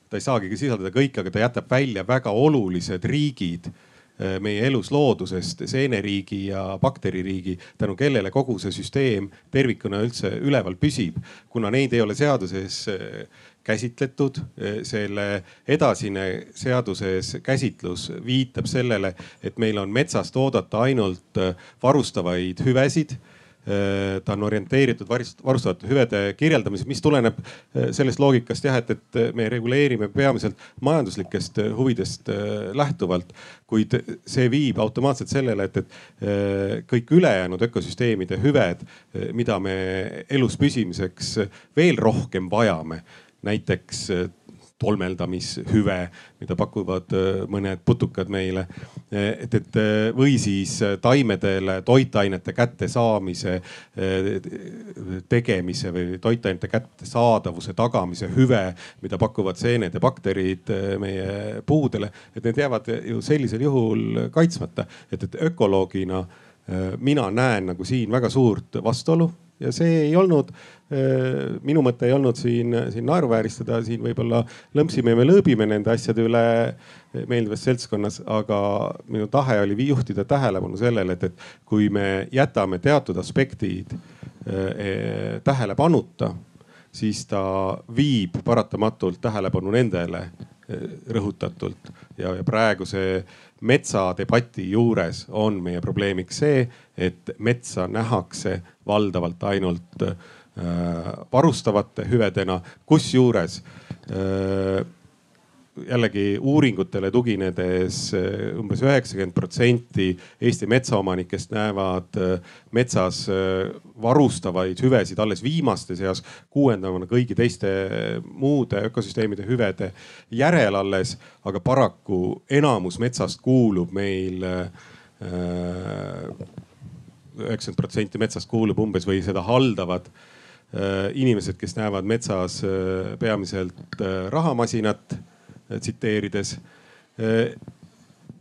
ta ei saagi sisaldada kõike, aga ta jätab välja väga olulised riigid äh, meie elus loodusest, seeneriigi ja bakteririigi, tänu kellele kogu see süsteem tervikuna üldse üleval püsib. kuna neid ei ole seaduses käsitletud, selle edasine seaduses käsitlus viitab sellele, et meil on metsast oodata ainult varustavaid hüvesid Äh, ta on orienteeritud varustatavate hüvede kirjeldamisel, mis tuleneb äh, sellest loogikast jah, et, et me reguleerime peamiselt majanduslikest äh, huvidest lähtuvalt. kuid see viib automaatselt sellele, et, et kõik ülejäänud ökosüsteemide hüved, mida me elus püsimiseks veel rohkem vajame näiteks tolmeldamishüve, mida pakuvad äh, mõned putukad meile. et, et äh, või siis äh, taimedele toitainete kättesaamise, tegemise või toitainete kättesaadavuse tagamise hüve, mida pakuvad seened ja bakterid meie puudele. et need jäävad ju sellisel juhul kaitsmata, et, et ökoloogina mina näen nagu siin väga suurt vastuolu ja see ei olnud, äh, minu mõte ei olnud siin, siin naeruvääristada, siin võib-olla lõmpsime ja me lõõbime nende asjade üle meeldivas seltskonnas, aga minu tahe oli juhtida tähelepanu sellele, et, et kui me jätame teatud aspektid eh, tähelepanuta, siis ta viib paratamatult tähelepanu nendele rõhutatult. Ja, ja praeguse metsadebati juures on meie probleemiks see, et metsa nähakse valdavalt ainult äh, varustavate hüvedena, kusjuures äh, jällegi uuringutele tuginedes eh, umbes üheksakümmend protsenti Eesti metsaomanikest näevad metsas varustavaid hüvesid alles viimaste seas, kuuendamana kõigi teiste muude ökosüsteemide hüvede järel alles. aga paraku enamus metsast kuulub meil üheksakümmend protsenti metsast kuulub umbes või seda haldavad inimesed, kes näevad metsas peamiselt rahamasinat tsiteerides.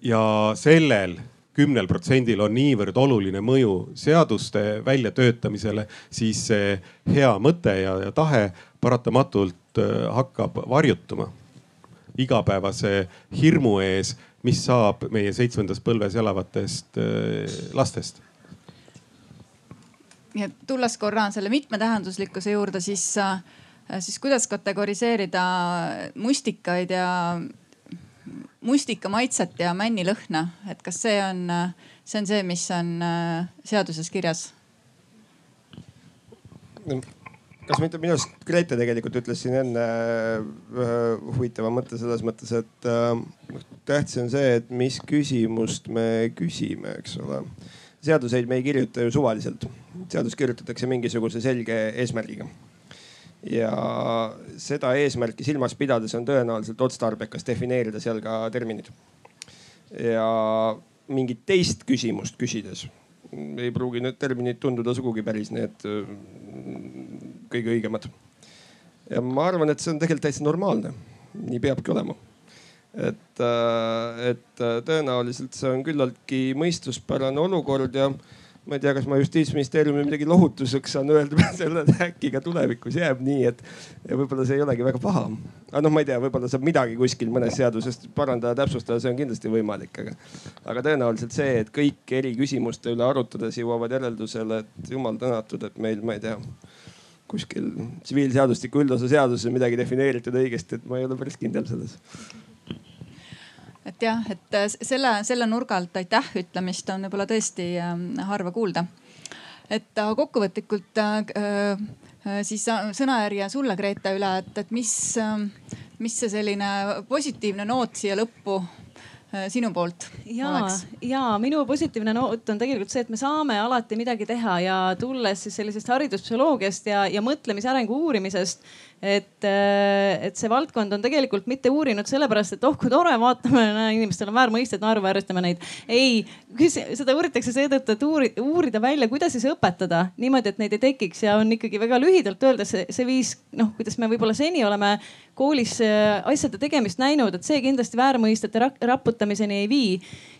ja sellel kümnel protsendil on niivõrd oluline mõju seaduste väljatöötamisele, siis see hea mõte ja, ja tahe paratamatult äh, hakkab varjutuma igapäevase hirmu ees, mis saab meie seitsmendas põlves elavatest äh, lastest. Nii et tulles korra selle mitmetähenduslikkuse juurde, siis äh, Äh, siis kuidas kategoriseerida mustikaid ja mustika maitset ja männilõhna, et kas see on, see on see, mis on äh, seaduses kirjas? kas mitte minu arust Grete tegelikult ütles siin enne ühe huvitava mõtte selles mõttes, et noh tähtis on see, et mis küsimust me küsime, eks ole. Seaduseid me ei kirjuta ju suvaliselt, seadus kirjutatakse mingisuguse selge eesmärgiga ja seda eesmärki silmas pidades on tõenäoliselt otstarbekas defineerida seal ka terminid. ja mingit teist küsimust küsides ei pruugi need terminid tunduda sugugi päris need kõige õigemad. ja ma arvan, et see on tegelikult täitsa normaalne. nii peabki olema. Et, äh, et äh, tõenäoliselt see on küllaltki mõistuspärane olukord ja ma ei tea, kas ma justiitsministeeriumile midagi lohutuseks saan öelda selle, et äkki ka tulevikus jääb nii, et võib-olla see ei olegi väga paha. aga noh, ma ei tea, võib-olla saab midagi kuskil mõnes seaduses parandada, täpsustada, see on kindlasti võimalik, aga, aga tõenäoliselt see, et kõik eri küsimuste üle arutades jõuavad järeldusele, et jumal tänatud, et meil, ma ei tea kuskil tsiviilseadustiku üldosa seaduses midagi defineeritud õigesti, et ma ei ole päris kindel selles et jah, et äh, selle, selle nurga alt aitäh ütlemist on võib-olla tõesti ähm, harva kuulda. et kokkuvõtlikult äh, äh, siis sõnajärje sulle, Grete, üle, et, et mis, ähm, mis see selline positiivne noot siia lõppu Äh, sinu poolt ja, ja minu positiivne noot on tegelikult see, et me saame alati midagi teha ja tulles siis sellisest hariduspsühholoogiast ja, ja mõtlemisarengu uurimisest. Et, äh, et see valdkond on tegelikult mitte uurinud sellepärast, et oh kui tore, vaatame, inimestel on väärmõisted, naeruvääristame neid. ei, seda uuritakse seetõttu, et uuri, uurida välja, kuidas siis õpetada niimoodi, et neid ei tekiks ja on ikkagi väga lühidalt öeldes see, see viis, noh, kuidas me võib-olla seni oleme koolis äh, asjade tegemist näinud, et see kindlasti väärmõistete raputamiseni ei vii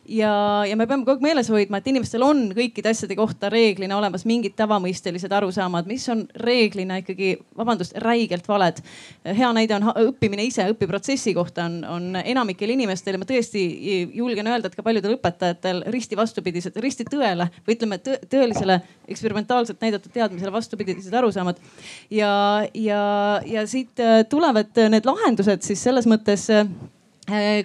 ja, ja me peame kogu aeg meeles hoidma, et inimestel on kõikide asjade kohta reeglina olemas mingid tavamõistelised arusaamad, mis on reeglina ikkagi, vabandust, räigelt valed. hea näide on õppimine ise, õpiprotsessi kohta on, on enamikel inimestel ja ma tõesti julgen öelda, et ka paljudel õpetajatel risti vastupidised, risti tõele või ütleme tõ, tõelisele eksperimentaalselt näidatud teadmisele vastupidised arusaamad. ja, ja, ja siit tulevad need lahendused siis selles mõttes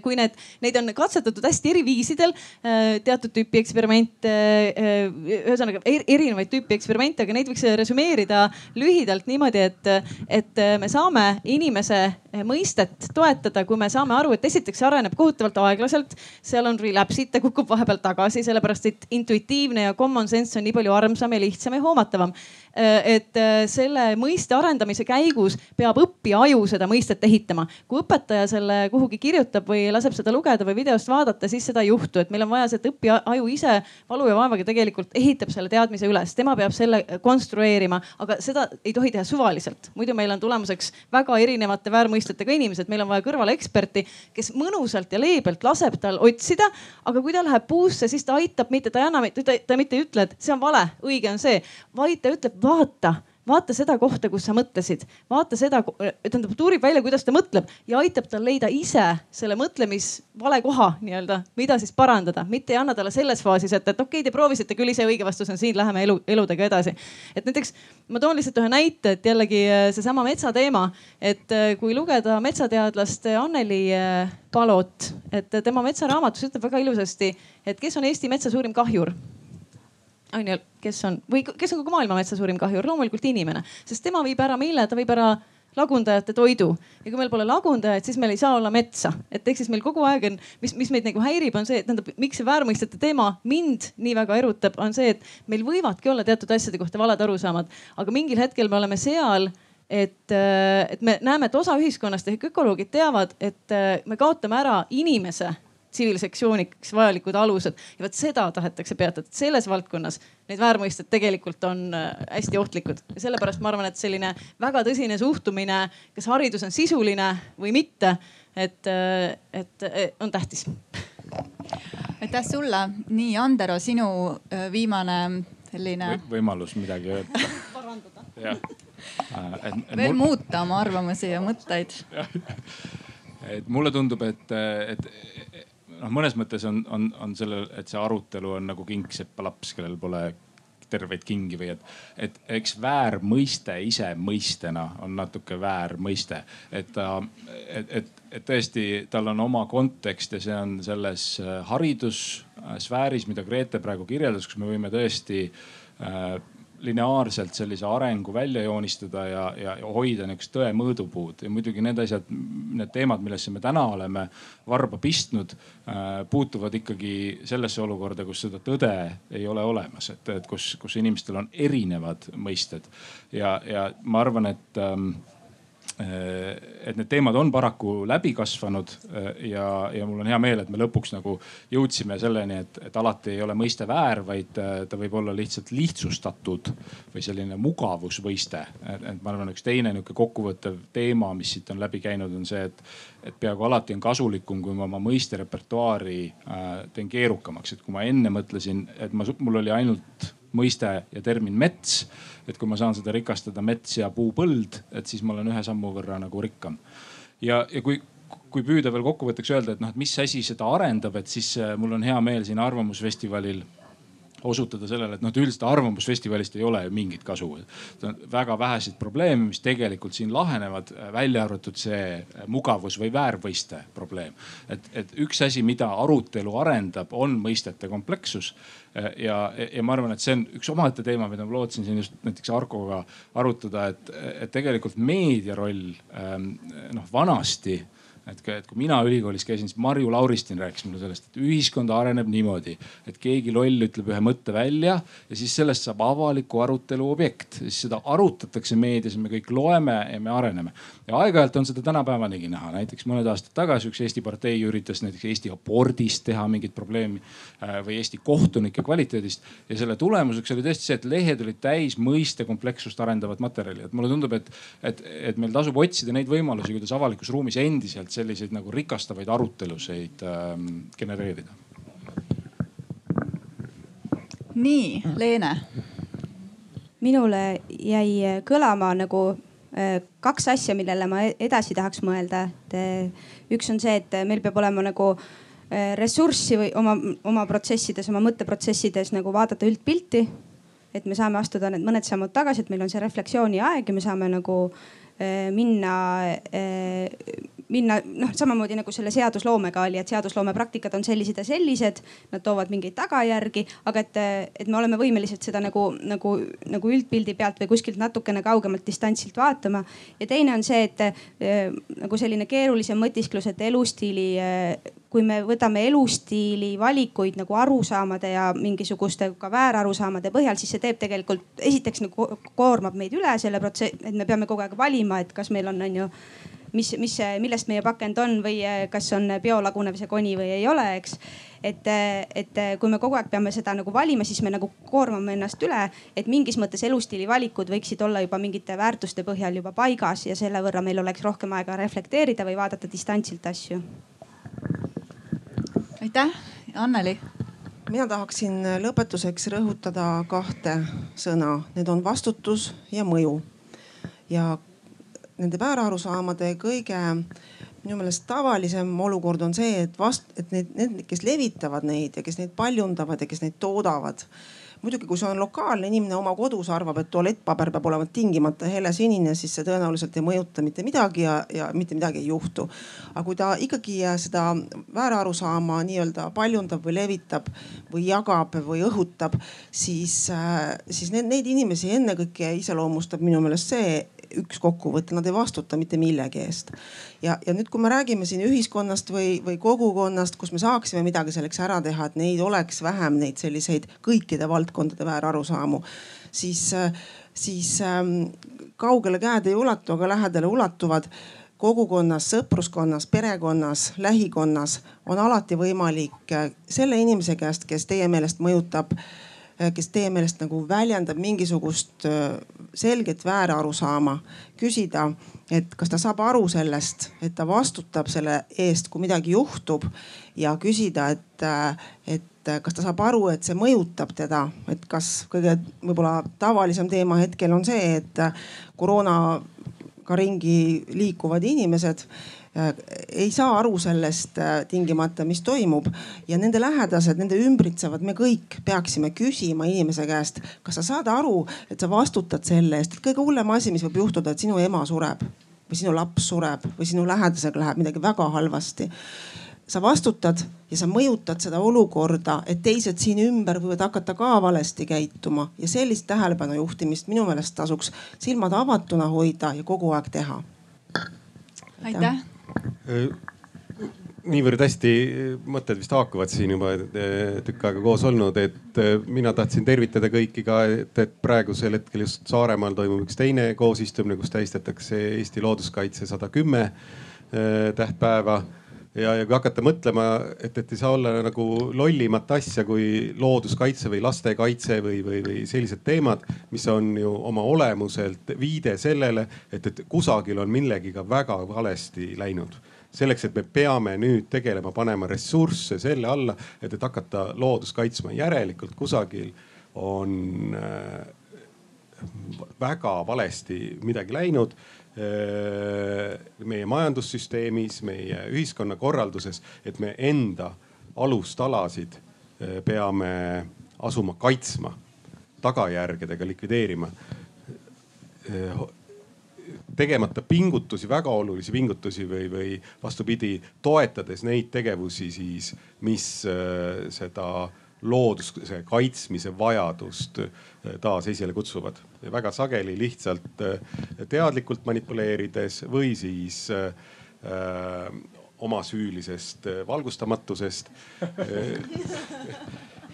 kui need, neid on katsetatud hästi eri viisidel, äh, teatud tüüpi eksperimente, äh, ühesõnaga erinevaid tüüpi eksperimente, aga neid võiks resümeerida lühidalt niimoodi, et, et me saame inimese mõistet toetada, kui me saame aru, et esiteks see areneb kohutavalt aeglaselt, seal on relapse'id, ta kukub vahepeal tagasi, sellepärast et intuitiivne ja common sense on nii palju armsam ja lihtsam ja hoomatavam. Äh, et äh, selle mõiste arendamise käigus peab õppija aju seda mõistet ehitama. kui õpetaja selle kuhugi kirjutab või laseb seda lugeda või videost vaadata, siis seda ei juhtu, et meil on vaja see, et õppija aju ise valu ja vaevaga tegelikult ehitab selle teadmise üles, tema peab selle konstrueerima, aga seda ei tohi teha suvaliselt. muidu meil on tulemuseks väga erinevate väärmõistetega inimesed, meil on vaja kõrvale eksperti, kes mõnusalt ja leebelt laseb tal otsida. aga kui ta läheb puusse, siis ta aitab, mitte ta ei anna, ta, ta mitte ei ütle, et see on vale, õige on see, vaid ta ütleb vaata vaata seda kohta, kus sa mõtlesid, vaata seda, tähendab, ta uurib välja, kuidas ta mõtleb ja aitab tal leida ise selle mõtlemisvale koha nii-öelda, mida siis parandada, mitte ei anna talle selles faasis, et, et okei okay,, te proovisite küll ise, õige vastus on siin, läheme elu, eludega edasi. et näiteks ma toon lihtsalt ühe näite, et jällegi äh, seesama metsateema, et äh, kui lugeda metsateadlast Anneli äh, Palot, et tema metsaraamatus ütleb väga ilusasti, et kes on Eesti metsa suurim kahjur on ju, kes on või kes on kogu maailma metsa suurim kahjur, loomulikult inimene, sest tema viib ära mille, ta viib ära lagundajate toidu. Ja kui meil pole lagundajaid, siis meil ei saa olla metsa. et ehk siis meil kogu aeg on, mis, mis meid nagu häirib, on see, et tähendab, miks see väärmõistete teema mind nii väga erutab, on see, et meil võivadki olla teatud asjade kohta valed arusaamad, aga mingil hetkel me oleme seal et, et me näeme, et osa ühiskonnast ehk ökoloogid teavad, et me kaotame ära inimese tsivilisatsiooniks vajalikud alused ja vot seda tahetakse peatada. selles valdkonnas need väärmõisted tegelikult on äh, hästi ohtlikud ja sellepärast ma arvan, et selline väga tõsine suhtumine, kas haridus on sisuline või mitte, et, äh, et äh, on tähtis. aitäh sulle, nii Andero, sinu viimane selline Või, võimalus midagi öelda. parandada. jah. veel mul... muuta oma arvamusi ja mõtteid et mulle tundub, et, et noh, mõnes mõttes on, on, on sellel, et see arutelu on nagu kingseppalaps, kellel pole terveid kingi või et, et eks väärmõiste ise mõistena on natuke väär mõiste. et ta, et, et, et tõesti, tal on oma kontekst ja see on selles haridussfääris, mida Grete praegu kirjeldas, kus me võime tõesti äh, lineaarselt sellise arengu välja joonistada ja, ja, hoida niisugust tõe mõõdupuud. Ja muidugi need asjad, need teemad, millesse me täna oleme varba pistnud äh,, puutuvad ikkagi sellesse olukorda, kus seda tõde ei ole olemas, et, et kus, kus inimestel on erinevad mõisted. Ja, ja ma arvan, et ähm, Äh, et need teemad on paraku läbi kasvanud äh, ja, ja mul on hea meel, et me lõpuks nagu jõudsime selleni, et, et alati ei ole mõiste väär, vaid äh, ta võib olla lihtsalt lihtsustatud või selline mugavusvõiste. et ma arvan, üks teine nihuke kokkuvõttev teema, mis siit on läbi käinud, on see, et, et peaaegu alati on kasulikum, kui ma oma mõisterepertuaari äh, teen keerukamaks. et kui ma enne mõtlesin, et ma, mul oli ainult mõiste ja termin mets. et kui ma saan seda rikastada mets ja puupõld, et siis ma olen ühe sammu võrra nagu rikkam. ja, ja kui, kui püüda veel kokkuvõtteks öelda, et noh, et mis asi seda arendab, et siis äh, mul on hea meel siin Arvamusfestivalil osutada sellele, et noh, et üldiselt Arvamusfestivalist ei ole ju mingit kasu. väga väheseid probleeme, mis tegelikult siin lahenevad, välja arvatud see mugavus või väärvõiste probleem. et, et üks asi, mida arutelu arendab, on mõistete komplekssus ja, ja ma arvan, et see on üks omaette teema, mida ma lootsin siin just näiteks Arkoga arutada, et, et tegelikult meedia roll ähm, noh vanasti et, et kui mina ülikoolis käisin, siis Marju Lauristin rääkis mulle sellest, et ühiskond areneb niimoodi, et keegi loll ütleb ühe mõtte välja ja siis sellest saab avaliku arutelu objekt. siis seda arutatakse meedias, me kõik loeme ja me areneme. ja aeg-ajalt on seda tänapäevanigi näha, näiteks mõned aastad tagasi üks Eesti partei üritas näiteks Eesti abordist teha mingit probleemi äh, või Eesti kohtunike kvaliteedist. ja selle tulemuseks oli tõesti see, et lehed olid täis mõiste komplekssust arendavat materjali. et mulle tundub, et, et, et meil tasub otsida neid võimalusi, kuidas avalikus ruumis endiselt selliseid nagu rikastavaid arutelusid ähm, genereerida. nii, Leene. minule jäi kõlama nagu äh, kaks asja, millele ma e-, edasi tahaks mõelda. et äh, üks on see, et meil peab olema nagu äh, ressurssi või oma, oma protsessides, oma mõtteprotsessides nagu vaadata üldpilti. et me saame astuda need mõned sammud tagasi, et meil on see refleksiooni aeg ja me saame nagu minna minna noh, samamoodi nagu selle seadusloomega oli, et seadusloome praktikad on sellised ja sellised, nad toovad mingeid tagajärgi, aga et, et me oleme võimelised seda nagu, nagu, nagu üldpildi pealt või kuskilt natukene kaugemalt distantsilt vaatama. ja teine on see, et äh, nagu selline keerulisem mõtisklus, et elustiili äh, kui me võtame elustiili valikuid nagu arusaamade ja mingisuguste ka väärarusaamade põhjal, siis see teeb tegelikult esiteks nagu koormab meid üle selle protsessi, et me peame kogu aeg valima, et kas meil on, on ju mis, mis, millest meie pakend on või eh, kas on biolagunev see koni või ei ole, eks. et, eh, et eh, kui me kogu aeg peame seda nagu valima, siis me nagu koormame ennast üle, et mingis mõttes elustiili valikud võiksid olla juba mingite väärtuste põhjal juba paigas ja selle võrra meil oleks rohkem aega reflekteerida või vaadata distantsilt asju. aitäh, Anneli mina tahaksin lõpetuseks rõhutada kahte sõna, need on vastutus ja mõju. ja nende väärarusaamade kõige minu meelest tavalisem olukord on see, et vast, et need, need, kes levitavad neid ja kes neid paljundavad ja kes neid toodavad. muidugi, kui see on lokaalne inimene oma kodus arvab, et tualettpaber peab olema tingimata helesinine, siis see tõenäoliselt ei mõjuta mitte midagi ja, ja mitte midagi ei juhtu. aga kui ta ikkagi seda väärarusaama nii-öelda paljundab või levitab või jagab või õhutab, siis, siis need, neid inimesi ennekõike iseloomustab minu meelest see, üks kokkuvõte, nad ei vastuta mitte millegi eest. ja, ja nüüd, kui me räägime siin ühiskonnast või, või kogukonnast, kus me saaksime midagi selleks ära teha, et neid oleks vähem, neid selliseid kõikide valdkondade väärarusaamu, siis, siis ähm, kaugele käed ei ulatu, aga lähedale ulatuvad kogukonnas, sõpruskonnas, perekonnas, lähikonnas on alati võimalik äh, selle inimese käest, kes teie meelest mõjutab äh, kes teie meelest nagu väljendab mingisugust äh, selget väärarusaama, küsida, et kas ta saab aru sellest, et ta vastutab selle eest, kui midagi juhtub ja küsida, et, äh, et kas ta saab aru, et see mõjutab teda, et kas kõige võib-olla tavalisem teema hetkel on see, et koroonaga ringi liikuvad inimesed Äh, ei saa aru sellest äh, tingimata, mis toimub. Ja nende lähedased, nende ümbritsevad, me kõik peaksime küsima inimese käest, kas sa saad aru, et sa vastutad selle eest, et kõige hullem asi, mis võib juhtuda, et sinu ema sureb või sinu laps sureb või sinu lähedasega läheb midagi väga halvasti? Sa vastutad ja sa mõjutad seda olukorda, et teised siin ümber võivad hakata ka valesti käituma. Ja sellist tähelepanu juhtimist minu meelest tasuks silmad avatuna hoida ja kogu aeg teha. aitäh niivõrd hästi mõtted vist haakuvad siin juba tükk aega koos olnud, et mina tahtsin tervitada kõiki ka, et, et praegusel hetkel just Saaremaal toimub üks teine koosistumine, kus tähistatakse Eesti looduskaitse sada kümme tähtpäeva ja, ja kui hakata mõtlema, et, et ei saa olla nagu lollimat asja kui looduskaitse või lastekaitse või, või, või sellised teemad, mis on ju oma olemuselt viide sellele, et, et kusagil on millegiga väga valesti läinud selleks, et me peame nüüd tegelema, panema ressursse selle alla, et, et hakata loodust kaitsma. järelikult kusagil on äh, väga valesti midagi läinud meie majandussüsteemis, meie ühiskonnakorralduses, et me enda alustalasid äh, peame asuma kaitsma, tagajärgedega likvideerima. Tegemata pingutusi, väga olulisi pingutusi või, või vastupidi, toetades neid tegevusi siis, mis äh, seda looduse kaitsmise vajadust äh, taas esile kutsuvad. väga sageli lihtsalt äh, teadlikult manipuleerides või siis äh, omasüülisest valgustamatusest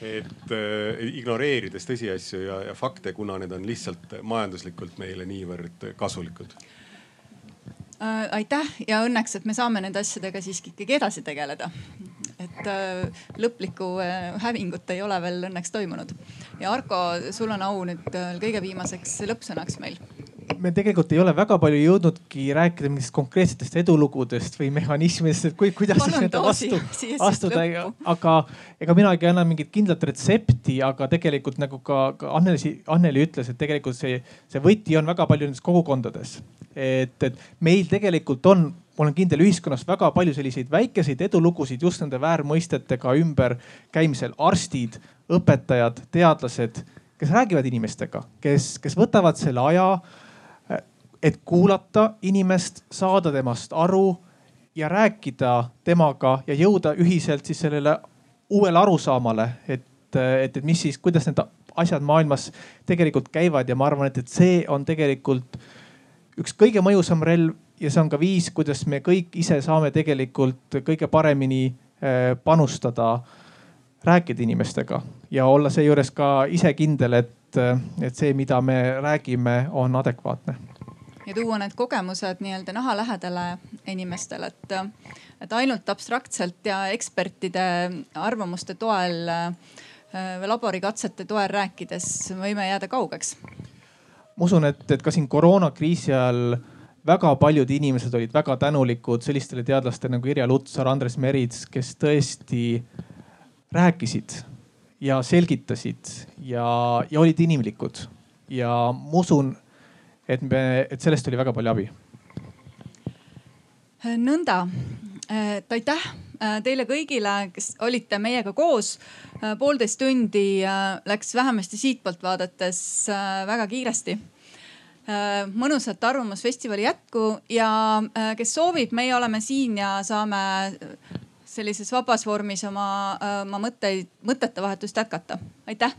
et äh, ignoreerides tõsiasju ja, ja fakte, kuna need on lihtsalt majanduslikult meile niivõrd kasulikud äh,. aitäh ja õnneks, et me saame nende asjadega siiski ikkagi edasi tegeleda. Et äh, lõplikku äh, hävingut ei ole veel õnneks toimunud. ja Arko, sul on au nüüd äh, kõige viimaseks lõppsõnaks meil me tegelikult ei ole väga palju jõudnudki rääkida mingitest konkreetsetest edulugudest või mehhanismidest, et kui, kuidas nende vastu astuda, aga ega minagi ei anna mingit kindlat retsepti, aga tegelikult nagu ka, ka Anneli, Anneli ütles, et tegelikult see, see võti on väga palju nendes kogukondades. et, et meil tegelikult on, ma olen kindel, ühiskonnas väga palju selliseid väikeseid edulugusid just nende väärmõistetega ümberkäimisel. arstid, õpetajad, teadlased, kes räägivad inimestega, kes, kes võtavad selle aja et kuulata inimest, saada temast aru ja rääkida temaga ja jõuda ühiselt siis sellele uuele arusaamale, et, et, et mis siis, kuidas need asjad maailmas tegelikult käivad. Ja ma arvan, et, et see on tegelikult üks kõige mõjusam relv ja see on ka viis, kuidas me kõik ise saame tegelikult kõige paremini eh, panustada, rääkida inimestega ja olla seejuures ka ise kindel, et, et see, mida me räägime, on adekvaatne ja tuua need kogemused nii-öelda naha lähedale inimestele, et, et ainult abstraktselt ja ekspertide arvamuste toel äh, laborikatsete toel rääkides võime jääda kaugeks. ma usun, et, et ka siin koroonakriisi ajal väga paljud inimesed olid väga tänulikud sellistele teadlastele nagu Irja Lutsar, Andres Merits, kes tõesti rääkisid ja selgitasid ja, ja olid inimlikud. ja ma usun et me, et sellest oli väga palju abi. nõnda, et aitäh äh, teile kõigile, kes olite meiega koos. Äh, poolteist tundi äh, läks vähemasti siitpoolt vaadates väga kiiresti mõnusat Arvamusfestivali jätku ja kes soovib, meie oleme siin ja saame sellises vabas vormis oma, oma mõtteid, mõtete vahetust jätkata. aitäh